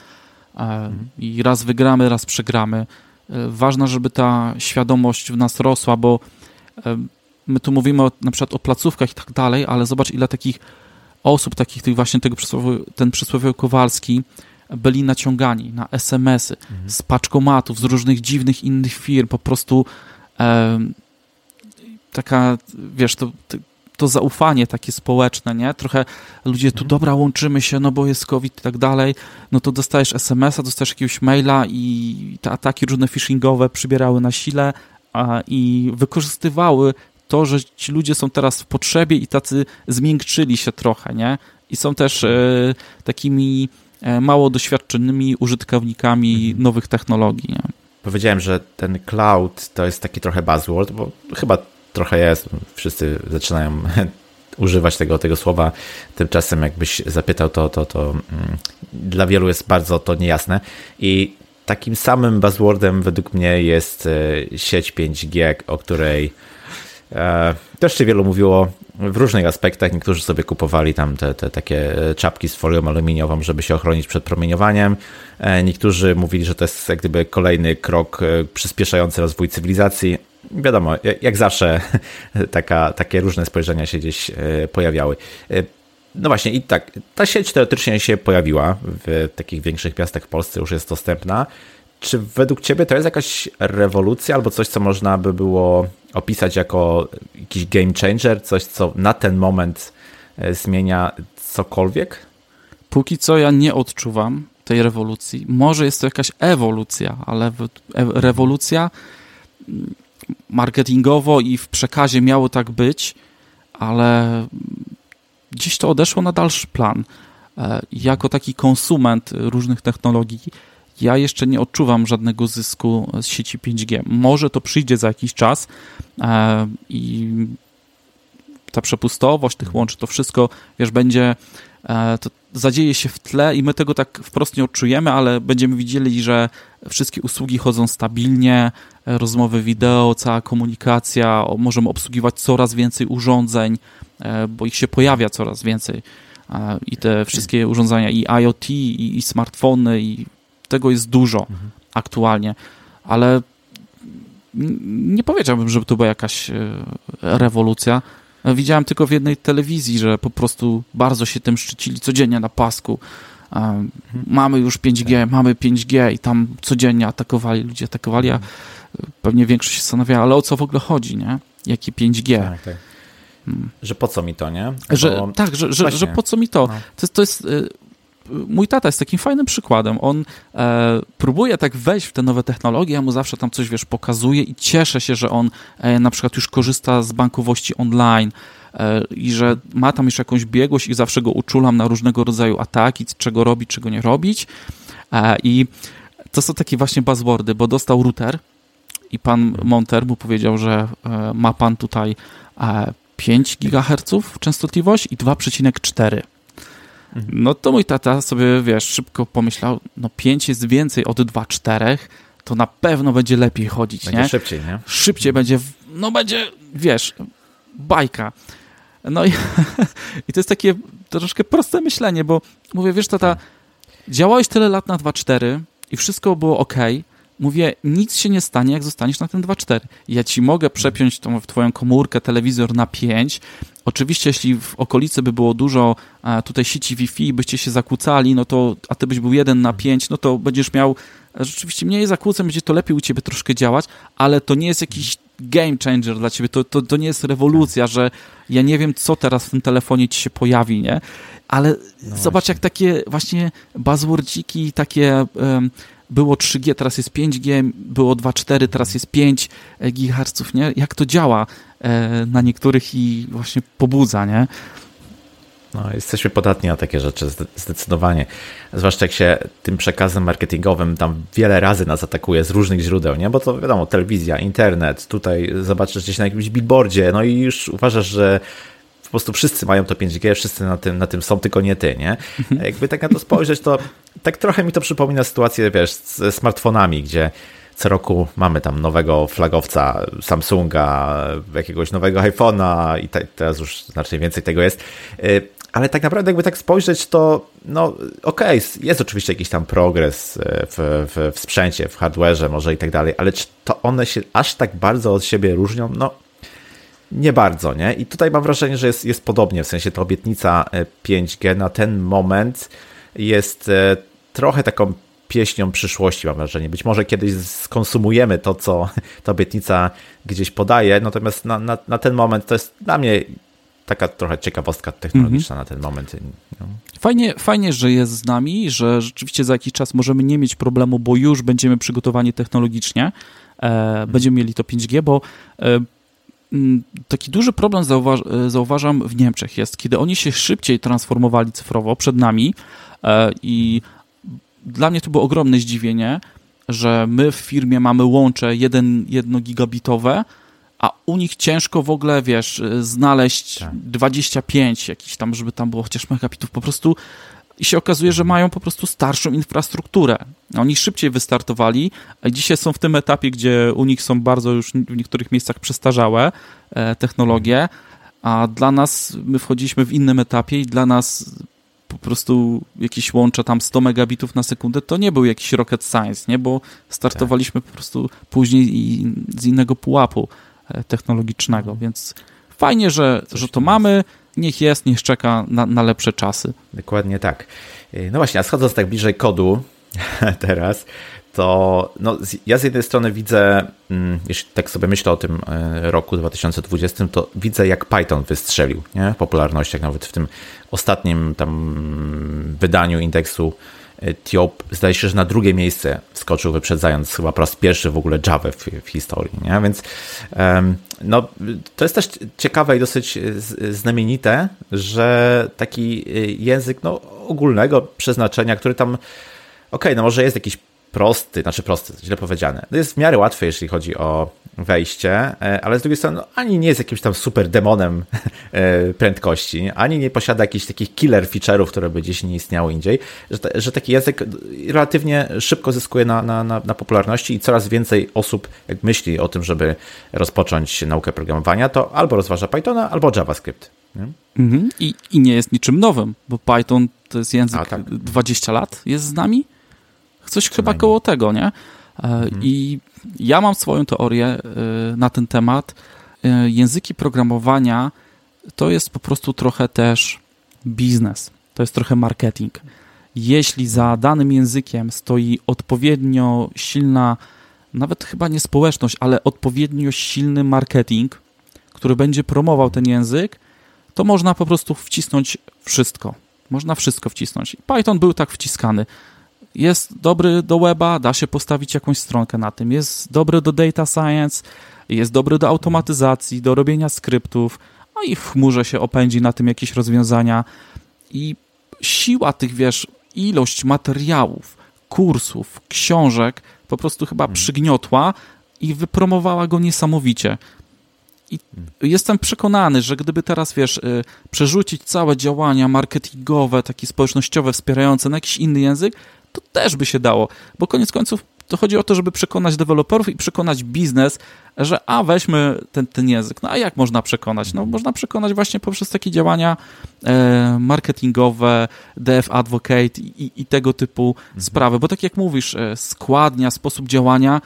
mhm. I raz wygramy, raz przegramy. Ważne, żeby ta świadomość w nas rosła, bo my tu mówimy o, na przykład o placówkach i tak dalej, ale zobacz ile takich osób, takich tych właśnie tego przysłowiowy, ten przysłowiowy Kowalski byli naciągani na SMS-y mhm. z paczkomatów, z różnych dziwnych innych firm, po prostu e, taka, wiesz, to, to zaufanie takie społeczne, nie? Trochę ludzie tu, mhm. dobra, łączymy się, no bo jest COVID i tak dalej, no to dostajesz SMS-a, dostajesz jakiegoś maila i te ataki różne phishingowe przybierały na sile a, i wykorzystywały to, że ci ludzie są teraz w potrzebie i tacy zmiękczyli się trochę, nie? I są też e, takimi e, mało doświadczonymi użytkownikami mhm. nowych technologii. Nie? Powiedziałem, że ten cloud to jest taki trochę buzzword, bo chyba trochę jest. Wszyscy zaczynają używać tego, tego słowa. Tymczasem jakbyś zapytał, to, to, to mm, dla wielu jest bardzo to niejasne. I takim samym buzzwordem według mnie jest e, sieć 5G, o której też się wielu mówiło w różnych aspektach. Niektórzy sobie kupowali tam te, te takie czapki z folią aluminiową, żeby się ochronić przed promieniowaniem. E, niektórzy mówili, że to jest jak gdyby kolejny krok przyspieszający rozwój cywilizacji wiadomo, jak zawsze taka, takie różne spojrzenia się gdzieś e, pojawiały. E, no właśnie, i tak, ta sieć teoretycznie się pojawiła w takich większych miastach w Polsce, już jest dostępna. Czy według Ciebie to jest jakaś rewolucja albo coś, co można by było opisać jako jakiś game changer, coś, co na ten moment e, zmienia cokolwiek? Póki co ja nie odczuwam tej rewolucji. Może jest to jakaś ewolucja, ale rewolucja marketingowo i w przekazie miało tak być, ale gdzieś to odeszło na dalszy plan. E, jako taki konsument różnych technologii, ja jeszcze nie odczuwam żadnego zysku z sieci 5G. Może to przyjdzie za jakiś czas e, i ta przepustowość tych łączy, to wszystko, wiesz, będzie E, to zadzieje się w tle i my tego tak wprost nie odczujemy, ale będziemy widzieli, że wszystkie usługi chodzą stabilnie, e, rozmowy wideo, cała komunikacja, możemy obsługiwać coraz więcej urządzeń, bo ich się pojawia coraz więcej i te wszystkie urządzenia i IoT i, i smartfony i tego jest dużo mhm. aktualnie, ale nie powiedziałbym, żeby to była jakaś rewolucja. Widziałem tylko w jednej telewizji, że po prostu bardzo się tym szczycili codziennie na pasku. Mamy już 5G, mamy 5G i tam codziennie atakowali, ludzie atakowali, a pewnie większość się zastanawiała, ale o co w ogóle chodzi, nie? Jakie 5G? Tak, tak. Hmm. Że po co mi to, nie? Że, tak, że, że, że, po co mi to? No. To, jest, to jest mój tata jest takim fajnym przykładem. On e, próbuje tak wejść w te nowe technologie, ja mu zawsze tam coś, wiesz, pokazuje i cieszę się, że on e, na przykład już korzysta z bankowości online e, i że ma tam już jakąś biegłość i zawsze go uczulam na różnego rodzaju ataki, czego robić, czego nie robić. E, I to są takie właśnie buzzwordy, bo dostał router i pan Monter mu powiedział, że e, ma pan tutaj 5 e, GHz częstotliwość i 2,4 no to mój tata sobie, wiesz, szybko pomyślał, no 5 jest więcej od 2,4, to na pewno będzie lepiej chodzić, będzie nie? szybciej, nie? Szybciej będzie, no będzie, wiesz, bajka. No i, i to jest takie troszkę proste myślenie, bo mówię, wiesz, tata, działałeś tyle lat na 2,4 i wszystko było ok, mówię, nic się nie stanie, jak zostaniesz na ten 2.4. Ja ci mogę przepiąć tą, w twoją komórkę telewizor na 5. Oczywiście, jeśli w okolicy by było dużo tutaj sieci Wi-Fi, byście się zakłócali, no to, a ty byś był jeden na 5, no to będziesz miał rzeczywiście mniej zakłóceń, będzie to lepiej u ciebie troszkę działać, ale to nie jest jakiś game changer dla ciebie, to, to, to nie jest rewolucja, że ja nie wiem, co teraz w tym telefonie ci się pojawi, nie? Ale no zobacz, jak takie właśnie buzzwordziki, takie um, było 3G, teraz jest 5G, było 2.4, teraz jest 5 GHz, nie? Jak to działa e, na niektórych i właśnie pobudza, nie? No, jesteśmy podatni na takie rzeczy, zdecydowanie. Zwłaszcza jak się tym przekazem marketingowym tam wiele razy nas atakuje z różnych źródeł, nie? Bo to wiadomo, telewizja, internet, tutaj zobaczysz gdzieś na jakimś billboardzie, no i już uważasz, że po prostu wszyscy mają to 5G, wszyscy na tym, na tym są, tylko nie ty, nie? Mhm. Jakby tak na to spojrzeć, to tak trochę mi to przypomina sytuację, wiesz, ze smartfonami, gdzie co roku mamy tam nowego flagowca Samsunga, jakiegoś nowego iPhone'a i te, teraz już znacznie więcej tego jest. Y, ale tak naprawdę, jakby tak spojrzeć, to no okej, okay, jest oczywiście jakiś tam progres y, w, w, w sprzęcie, w hardware'ze może i tak dalej, ale czy to one się aż tak bardzo od siebie różnią? No nie bardzo, nie? I tutaj mam wrażenie, że jest, jest podobnie, w sensie ta obietnica 5G e, na ten moment jest e, trochę taką pieśnią przyszłości, mam wrażenie. Być może kiedyś skonsumujemy to, co ta obietnica gdzieś podaje, natomiast na, na, na ten moment to jest dla mnie taka trochę ciekawostka technologiczna mm -hmm. na ten moment. No. Fajnie, fajnie, że jest z nami, że rzeczywiście za jakiś czas możemy nie mieć problemu, bo już będziemy przygotowani technologicznie, e, będziemy mieli to 5G, bo e, taki duży problem zauważ, zauważam w Niemczech jest, kiedy oni się szybciej transformowali cyfrowo przed nami i dla mnie to było ogromne zdziwienie, że my w firmie mamy łącze 1, 1 gigabitowe, a u nich ciężko w ogóle, wiesz, znaleźć tak. 25 jakiś tam, żeby tam było chociaż megabitów. Po prostu i się okazuje, że mają po prostu starszą infrastrukturę. Oni szybciej wystartowali, a dzisiaj są w tym etapie, gdzie u nich są bardzo już w niektórych miejscach przestarzałe e, technologie, a dla nas, my wchodziliśmy w innym etapie i dla nas po prostu jakieś łącze tam 100 megabitów na sekundę, to nie był jakiś rocket science, nie? Bo startowaliśmy po prostu później z innego pułapu e, technologicznego, więc fajnie, że, że to mamy, niech jest, niech czeka na, na lepsze czasy. Dokładnie tak. E, no właśnie, a schodząc tak bliżej kodu teraz, to no, ja z jednej strony widzę, mm, jeśli tak sobie myślę o tym e, roku 2020, to widzę jak Python wystrzelił nie? w popularnościach, nawet w tym ostatnim tam wydaniu indeksu TIOP, zdaje się, że na drugie miejsce skoczył, wyprzedzając chyba po raz pierwszy w ogóle Java w, w historii. Nie? Więc no, to jest też ciekawe i dosyć znamienite, że taki e, język no, ogólnego przeznaczenia, który tam, okej, okay, no może jest jakiś prosty, znaczy prosty, źle powiedziane. To jest w miarę łatwe, jeśli chodzi o wejście, e, ale z drugiej strony no, ani nie jest jakimś tam super demonem e, prędkości, ani nie posiada jakichś takich killer feature'ów, które by gdzieś nie istniały indziej, że, że taki język relatywnie szybko zyskuje na, na, na, na popularności i coraz więcej osób, jak myśli o tym, żeby rozpocząć naukę programowania, to albo rozważa Pythona, albo JavaScript. Nie? Mhm. I, I nie jest niczym nowym, bo Python to jest język A, tak. 20 lat jest z nami Coś chyba koło tego, nie? E, mhm. I ja mam swoją teorię e, na ten temat. E, języki programowania to jest po prostu trochę też biznes, to jest trochę marketing. Jeśli za danym językiem stoi odpowiednio silna, nawet chyba nie społeczność, ale odpowiednio silny marketing, który będzie promował ten język, to można po prostu wcisnąć wszystko. Można wszystko wcisnąć. Python był tak wciskany jest dobry do weba, da się postawić jakąś stronkę na tym, jest dobry do data science, jest dobry do automatyzacji, do robienia skryptów, no i w chmurze się opędzi na tym jakieś rozwiązania i siła tych, wiesz, ilość materiałów, kursów, książek po prostu chyba hmm. przygniotła i wypromowała go niesamowicie. I hmm. jestem przekonany, że gdyby teraz, wiesz, y, przerzucić całe działania marketingowe, takie społecznościowe, wspierające na jakiś inny język, to też by się dało, bo koniec końców to chodzi o to, żeby przekonać deweloperów i przekonać biznes, że a weźmy ten, ten język. No a jak można przekonać? No można przekonać właśnie poprzez takie działania e, marketingowe, dev advocate i, i tego typu mhm. sprawy, bo tak jak mówisz, e, składnia, sposób działania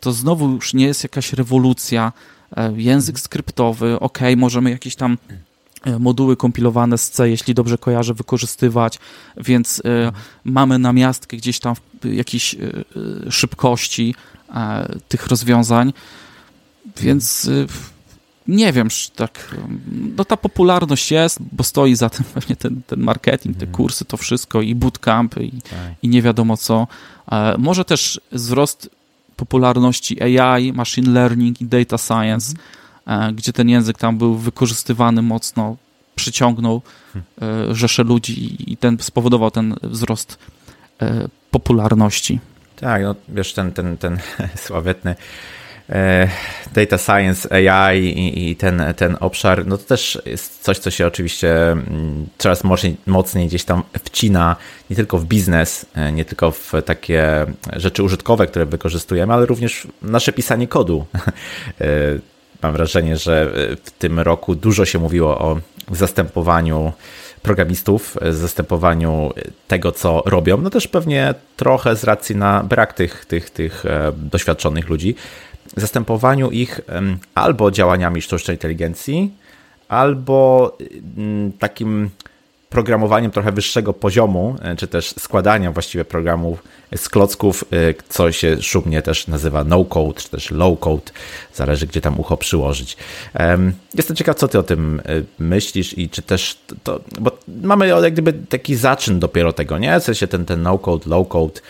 to znowu już nie jest jakaś rewolucja. E, język mhm. skryptowy, ok, możemy jakieś tam moduły kompilowane z C, jeśli dobrze kojarzę, wykorzystywać, więc mhm. mamy namiastkę gdzieś tam jakiejś e, szybkości tych rozwiązań, więc nie wiem, tak, no ta popularność jest, bo stoi za tym pewnie ten, ten marketing, te mhm. kursy, to wszystko i bootcampy i, tak. i nie wiadomo co. Może też wzrost popularności AI, machine learning i data science, mhm E, gdzie ten język tam był wykorzystywany mocno, przyciągnął e, rzesze ludzi i ten spowodował ten wzrost e, popularności. Tak, no wiesz, ten, ten, ten sławetny data science, AI i, i, ten, ten obszar, no to też jest coś, co się oczywiście mm, coraz mocniej, mocniej gdzieś tam wcina nie tylko w biznes, nie tylko w takie rzeczy użytkowe, które wykorzystujemy, ale również w nasze pisanie kodu. mam wrażenie, że e, w tym roku dużo się mówiło o zastępowaniu programistów, e, zastępowaniu tego, co robią. No też pewnie trochę z racji na brak tych, tych, tych e, doświadczonych ludzi, zastępowaniu ich albo działaniami sztucznej inteligencji, albo takim programowaniem trochę wyższego poziomu, e, czy też składaniem właściwie programów z klocków, e, co się szumnie też nazywa no-code, czy też low-code, zależy gdzie tam ucho przyłożyć. Jestem ciekaw, co ty o tym e, myślisz i czy też to, bo mamy jak gdyby taki zaczyn dopiero tego, nie? W sensie ten, ten no-code, low-code,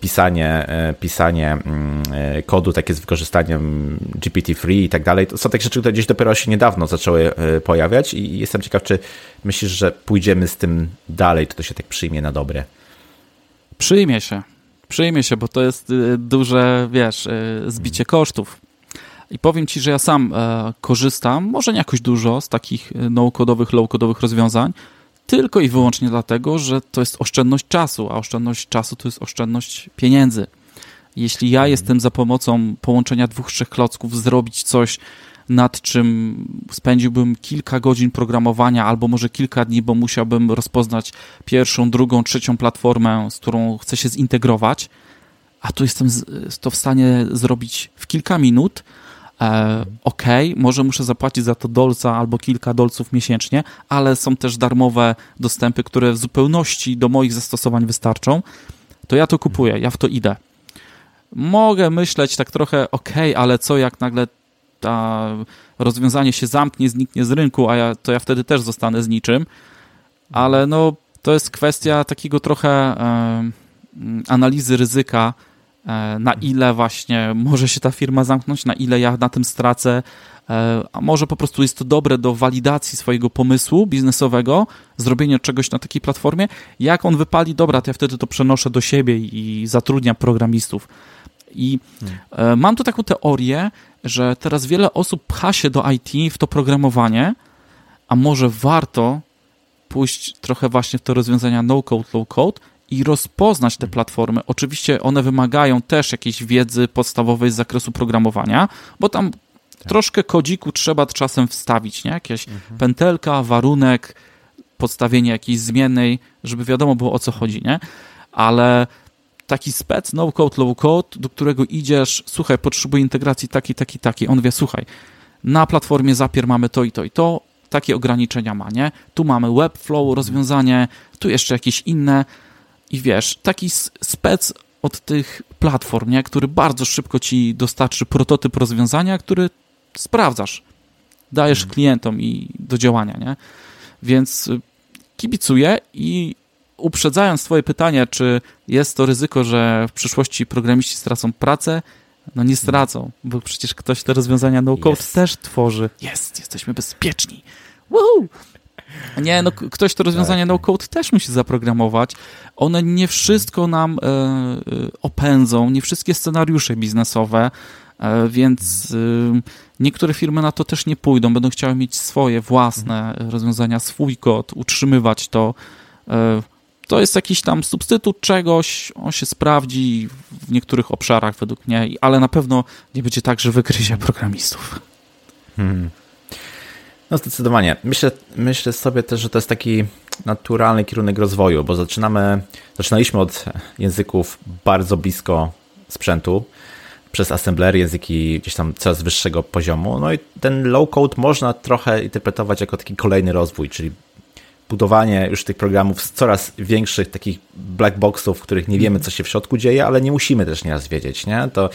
pisanie, pisanie mm, kodu takie z wykorzystaniem GPT-free i tak dalej, to są takie rzeczy, które gdzieś dopiero się niedawno zaczęły pojawiać i jestem ciekaw, czy myślisz, że pójdziemy z tym dalej, to to się tak przyjmie na dobre? Przyjmie się. Przyjmie się, bo to jest y, duże, wiesz, y, zbicie kosztów. I powiem ci, że ja sam e, korzystam, może nie jakoś dużo, z takich y, no-codowych, low-codowych rozwiązań, tylko i wyłącznie dlatego, że to jest oszczędność czasu, a oszczędność czasu to jest oszczędność pieniędzy. Jeśli ja mhm. jestem za pomocą połączenia dwóch, trzech klocków zrobić coś, nad czym spędziłbym kilka godzin programowania albo może kilka dni, bo musiałbym rozpoznać pierwszą, drugą, trzecią platformę, z którą chcę się zintegrować, a tu jestem to w stanie zrobić w kilka minut. E, ok, może muszę zapłacić za to dolca albo kilka dolców miesięcznie, ale są też darmowe dostępy, które w zupełności do moich zastosowań wystarczą. To ja to kupuję, ja w to idę. Mogę myśleć tak trochę, ok, ale co jak nagle ta rozwiązanie się zamknie, zniknie z rynku, a ja, to ja wtedy też zostanę z niczym. Ale no, to jest kwestia takiego trochę e, analizy ryzyka, e, na ile właśnie może się ta firma zamknąć, na ile ja na tym stracę, e, a może po prostu jest to dobre do walidacji swojego pomysłu biznesowego, zrobienie czegoś na takiej platformie. Jak on wypali, dobra, to ja wtedy to przenoszę do siebie i zatrudniam programistów. I hmm. mam tu taką teorię, że teraz wiele osób pcha się do IT w to programowanie, a może warto pójść trochę właśnie w te rozwiązania no-code, low-code i rozpoznać te platformy. Oczywiście one wymagają też jakiejś wiedzy podstawowej z zakresu programowania, bo tam tak. troszkę kodziku trzeba czasem wstawić, nie? Jakieś mhm. pętelka, warunek, podstawienie jakiejś zmiennej, żeby wiadomo było o co chodzi, nie? Ale taki spec, no code, low code, do którego idziesz, słuchaj, potrzebuję integracji takiej, takiej, takiej. On wie, słuchaj, na platformie Zapier mamy to i to i to, takie ograniczenia ma, nie? Tu mamy Webflow rozwiązanie, tu jeszcze jakieś inne i wiesz, taki spec od tych platform, nie? który bardzo szybko ci dostarczy prototyp rozwiązania, który sprawdzasz, dajesz mhm. klientom i do działania, nie? Więc y, kibicuję i uprzedzając Twoje pytanie, czy jest to ryzyko, że w przyszłości programiści stracą pracę, no nie stracą, bo przecież ktoś te rozwiązania no-code yes. też tworzy. Jest, jesteśmy bezpieczni. Woohoo! Nie, no ktoś to rozwiązanie tak. no-code też musi zaprogramować. One nie wszystko nam e, e opędzą, nie wszystkie scenariusze biznesowe, e, więc e, niektóre firmy na to też nie pójdą, będą chciały mieć swoje własne rozwiązania, swój kod, utrzymywać to. To jest jakiś tam substytut czegoś, on się sprawdzi w niektórych obszarach według mnie, ale na pewno nie będzie tak, że wygryzie programistów. Hmm. No zdecydowanie. Myślę, myślę sobie też, że to jest taki naturalny kierunek rozwoju, bo zaczynamy, zaczynaliśmy od języków bardzo blisko sprzętu, przez assembler, języki gdzieś tam coraz wyższego poziomu. No i ten low code można trochę interpretować jako taki kolejny rozwój, czyli budowanie już tych programów z coraz większych takich black boxów, w których nie wiemy, co się w środku dzieje, ale nie musimy też nieraz wiedzieć, nie? To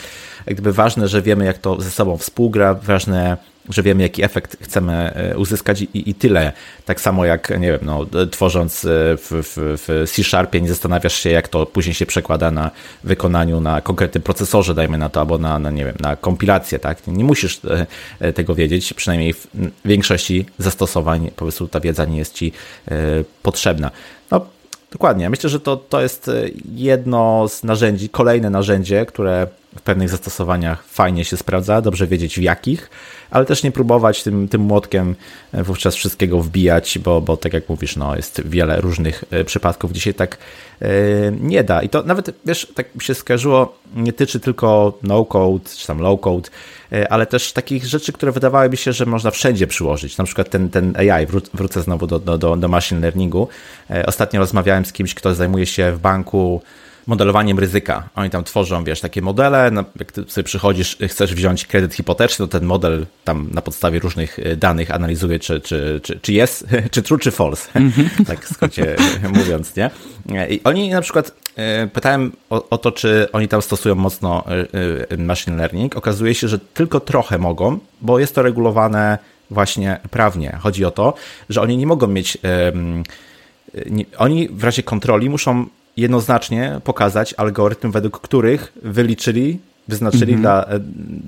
jakby ważne, że wiemy, jak to ze sobą współgra, ważne, że wiemy, jaki efekt chcemy e, uzyskać i, i tyle. Tak samo jak, nie wiem, no, tworząc e, w, w, w C-Sharpie nie zastanawiasz się, jak to później się przekłada na wykonaniu na konkretnym procesorze, dajmy na to, albo na, na nie wiem, na kompilację, tak? Nie musisz e, tego wiedzieć, przynajmniej w większości zastosowań po prostu ta wiedza nie jest ci potrzebna. No, Dokładnie. Myślę, że to, to jest jedno z narzędzi, kolejne narzędzie, które w pewnych zastosowaniach fajnie się sprawdza, dobrze wiedzieć w jakich, ale też nie próbować tym, tym młotkiem e, wówczas wszystkiego wbijać, bo, bo tak jak mówisz, no, jest wiele różnych e, przypadków, gdzie się tak e, nie da. I to nawet, wiesz, tak się skojarzyło, nie tyczy tylko no-code czy tam low-code, ale też takich rzeczy, które wydawały mi się, że można wszędzie przyłożyć. Na przykład ten, ten AI, wrócę znowu do, do, do machine learningu. Ostatnio rozmawiałem z kimś, kto zajmuje się w banku modelowaniem ryzyka. Oni tam tworzą, wiesz, takie modele, no, jak ty sobie przychodzisz, chcesz wziąć kredyt hipoteczny, to ten model tam na podstawie różnych y, danych analizuje, czy, czy, czy, czy jest, czy true, czy false, mm-hmm. tak w skrócie mówiąc, nie? I oni na przykład, y, pytałem o, o, to, czy oni tam stosują mocno y, machine learning. Okazuje się, że tylko trochę mogą, bo jest to regulowane właśnie prawnie. Chodzi o to, że oni nie mogą mieć, oni w razie kontroli muszą jednoznacznie pokazać algorytm, według których wyliczyli wyznaczyli mm -hmm. dla e,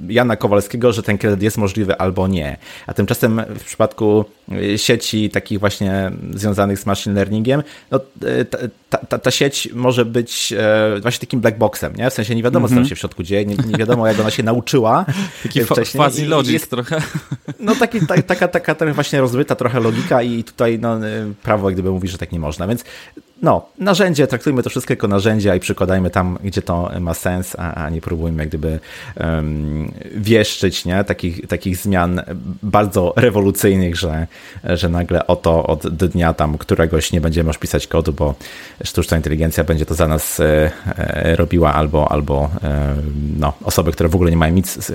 Jana Kowalskiego, że ten kredyt jest możliwy albo nie. A tymczasem w przypadku e, sieci takich właśnie związanych z machine learningiem, no, e, ta, ta, ta sieć może być właśnie takim black boxem, nie? W sensie nie wiadomo, mm -hmm. co tam mhm. się w środku dzieje, nie, nie wiadomo, jak ona się nauczyła Taki wcześniej. Quasi logic jest, trochę. No taki, ta, taka, taka, taka właśnie rozryta trochę logika i tutaj no, prawo jak gdyby mówi, że tak nie można, więc no, narzędzie, traktujmy to wszystko jako narzędzia i przykładajmy tam, gdzie to ma sens, a, a nie próbujmy jak gdyby um, wieszczyć nie? Takich, takich zmian bardzo rewolucyjnych, że, że nagle oto od dnia tam któregoś nie będziemy już pisać kodu, bo sztuczna inteligencja będzie to za nas e, e, robiła albo, albo e, no, osoby, które w ogóle nie mają nic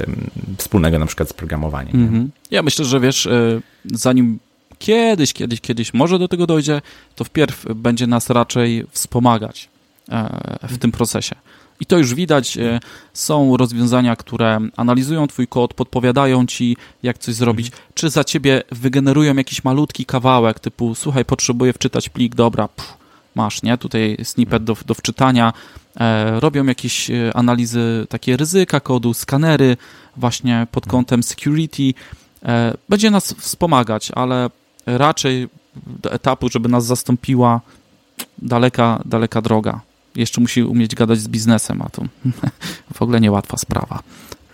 wspólnego na przykład z programowaniem. Mm -hmm. Ja myślę, że wiesz, e, zanim kiedyś, kiedyś, kiedyś może do tego dojdzie, to wpierw będzie nas raczej wspomagać e, w tym procesie. I to już widać. E, są rozwiązania, które analizują Twój kod, podpowiadają Ci, jak coś zrobić, mhm. czy za Ciebie wygenerują jakiś malutki kawałek, typu słuchaj, potrzebuję wczytać plik, dobra, pff, masz, nie? Tutaj snippet do, do wczytania. E, robią jakieś analizy, takie ryzyka kodu, skanery, właśnie pod mhm. kątem security. E, będzie nas wspomagać, ale raczej do etapu, żeby nas zastąpiła daleka, daleka droga. Jeszcze musi umieć gadać z biznesem, a to w ogóle niełatwa sprawa.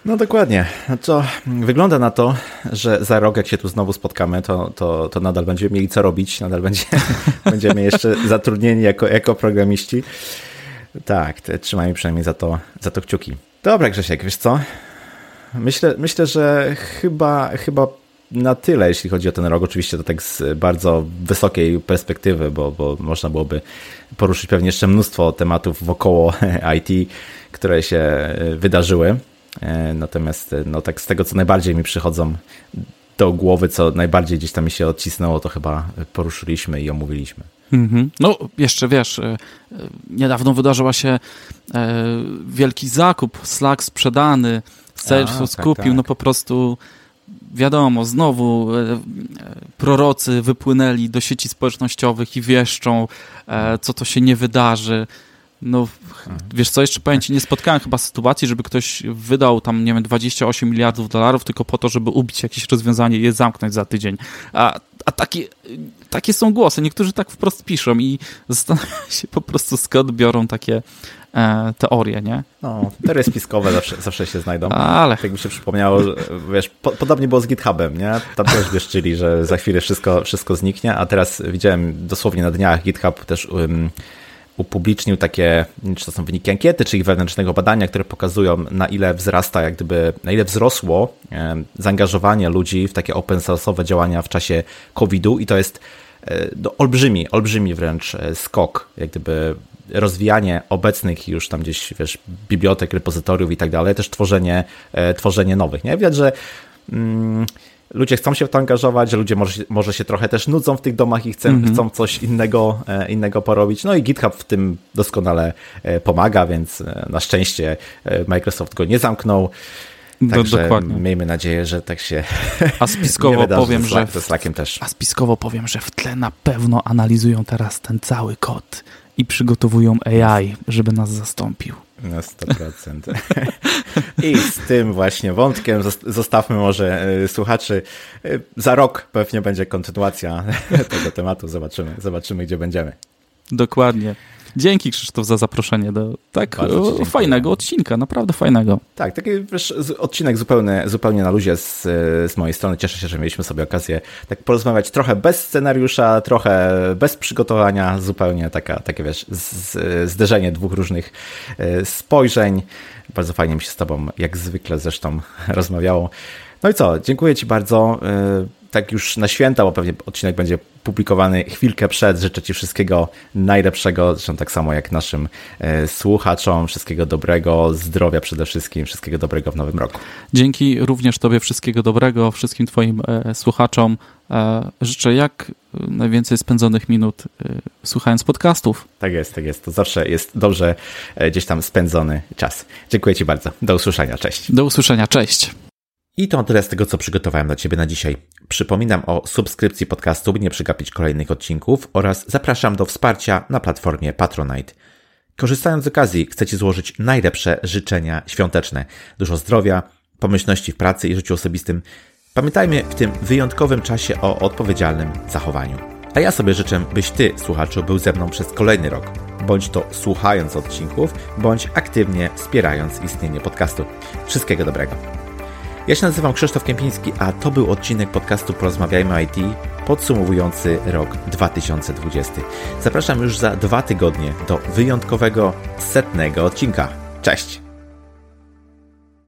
No dokładnie. To wygląda na to, że za rok, jak się tu znowu spotkamy, to, to, to nadal będziemy mieli co robić, nadal będzie, będziemy jeszcze zatrudnieni jako, jako programiści. Tak, trzymajmy przynajmniej za to, za to kciuki. Dobra, Grzesiek, wiesz co? Myślę, myślę że chyba, chyba na tyle, jeśli chodzi o ten rok. Oczywiście to tak z bardzo wysokiej perspektywy, bo, bo można byłoby poruszyć pewnie jeszcze mnóstwo tematów wokoło IT, które się wydarzyły. E, natomiast no tak z tego, co najbardziej mi przychodzą do głowy, co najbardziej gdzieś tam mi się odcisnęło, to chyba poruszyliśmy i omówiliśmy. Mm-hmm. No, jeszcze wiesz, e, e, niedawno wydarzyła się wielki zakup, Slack sprzedany, Salesforce tak, kupił, tak. no po prostu wiadomo, znowu e, e, prorocy wypłynęli do sieci społecznościowych i wieszczą, e, co to się nie wydarzy. No, wiesz co, jeszcze powiem ci, nie spotkałem chyba sytuacji, żeby ktoś wydał tam, nie wiem, 28 miliardów dolarów tylko po to, żeby ubić jakieś rozwiązanie i je zamknąć za tydzień. A, a takie, takie są głosy. Niektórzy tak wprost piszą i zastanawiam się po prostu skąd biorą takie e, teorie, nie? No, teorie spiskowe zawsze, zawsze się znajdą. Ale... Tak mi się przypomniało, wiesz, po, podobnie było z GitHubem, nie? Tam też wieszczyli, że za chwilę wszystko, wszystko zniknie, a teraz widziałem dosłownie na dniach GitHub też um, upublicznił takie, czy to są wyniki ankiety, czy ich wewnętrznego badania, które pokazują, na ile wzrasta, jak gdyby, na ile wzrosło zaangażowanie ludzi w takie open source'owe działania w czasie COVID-u i to jest e, no, olbrzymi, olbrzymi wręcz e, skok, jak gdyby rozwijanie obecnych już tam gdzieś, wiesz, bibliotek, repozytoriów i tak dalej, też tworzenie, e, tworzenie nowych, nie? Widać, że mm, ludzie chcą się w to angażować, że ludzie może, może się trochę też nudzą w tych domach i chcą, mm -hmm. chcą coś innego, e, innego porobić. No i GitHub w tym doskonale e, pomaga, więc na szczęście Microsoft go nie zamknął. No, Także dokładnie. miejmy nadzieję, że tak się a spiskowo wydarzy, powiem, że w, Slackiem też. A spiskowo powiem, że w tle na pewno analizują teraz ten cały kod i przygotowują AI, żeby nas zastąpił. Na 100%. I z tym właśnie wątkiem zostawmy może e, słuchaczy. E, za rok pewnie będzie kontynuacja tego tematu. Zobaczymy, zobaczymy gdzie będziemy. Dokładnie. Dzięki Krzysztof za zaproszenie do tak fajnego odcinka, naprawdę fajnego. Tak, taki wiesz, odcinek zupełnie, zupełnie na luzie z, z mojej strony. Cieszę się, że mieliśmy sobie okazję tak porozmawiać trochę bez scenariusza, trochę bez przygotowania, zupełnie taka, takie wiesz, z, zderzenie dwóch różnych e, spojrzeń. Bardzo fajnie mi się z tobą, jak zwykle zresztą, rozmawiało. No i co, dziękuję Ci bardzo. Tak już na święta, bo pewnie odcinek będzie publikowany chwilkę przed. Życzę Ci wszystkiego najlepszego, zresztą tak samo jak naszym e, słuchaczom. Wszystkiego dobrego, zdrowia przede wszystkim, wszystkiego dobrego w nowym roku. Dzięki również Tobie wszystkiego dobrego, wszystkim Twoim e, słuchaczom. E, życzę jak najwięcej spędzonych minut słuchając podcastów. Tak jest, tak jest. To zawsze jest dobrze gdzieś tam spędzony czas. Dziękuję Ci bardzo. Do usłyszenia. Cześć. Do usłyszenia. Cześć. I to tyle z tego, co przygotowałem dla Ciebie na dzisiaj. Przypominam o subskrypcji podcastu, by nie przegapić kolejnych odcinków oraz zapraszam do wsparcia na platformie Patronite. Korzystając z okazji, chcę Ci złożyć najlepsze życzenia świąteczne. Dużo zdrowia, pomyślności w pracy i życiu osobistym. Pamiętajmy w tym wyjątkowym czasie o odpowiedzialnym zachowaniu. A ja sobie życzę, byś Ty, słuchaczu, był ze mną przez kolejny rok. Bądź to słuchając odcinków, bądź aktywnie wspierając istnienie podcastu. Wszystkiego dobrego. Ja się nazywam Krzysztof Kępiński, a to był odcinek podcastu Porozmawiajmy IT podsumowujący rok 2020. Zapraszam już za dwa tygodnie do wyjątkowego setnego odcinka. Cześć!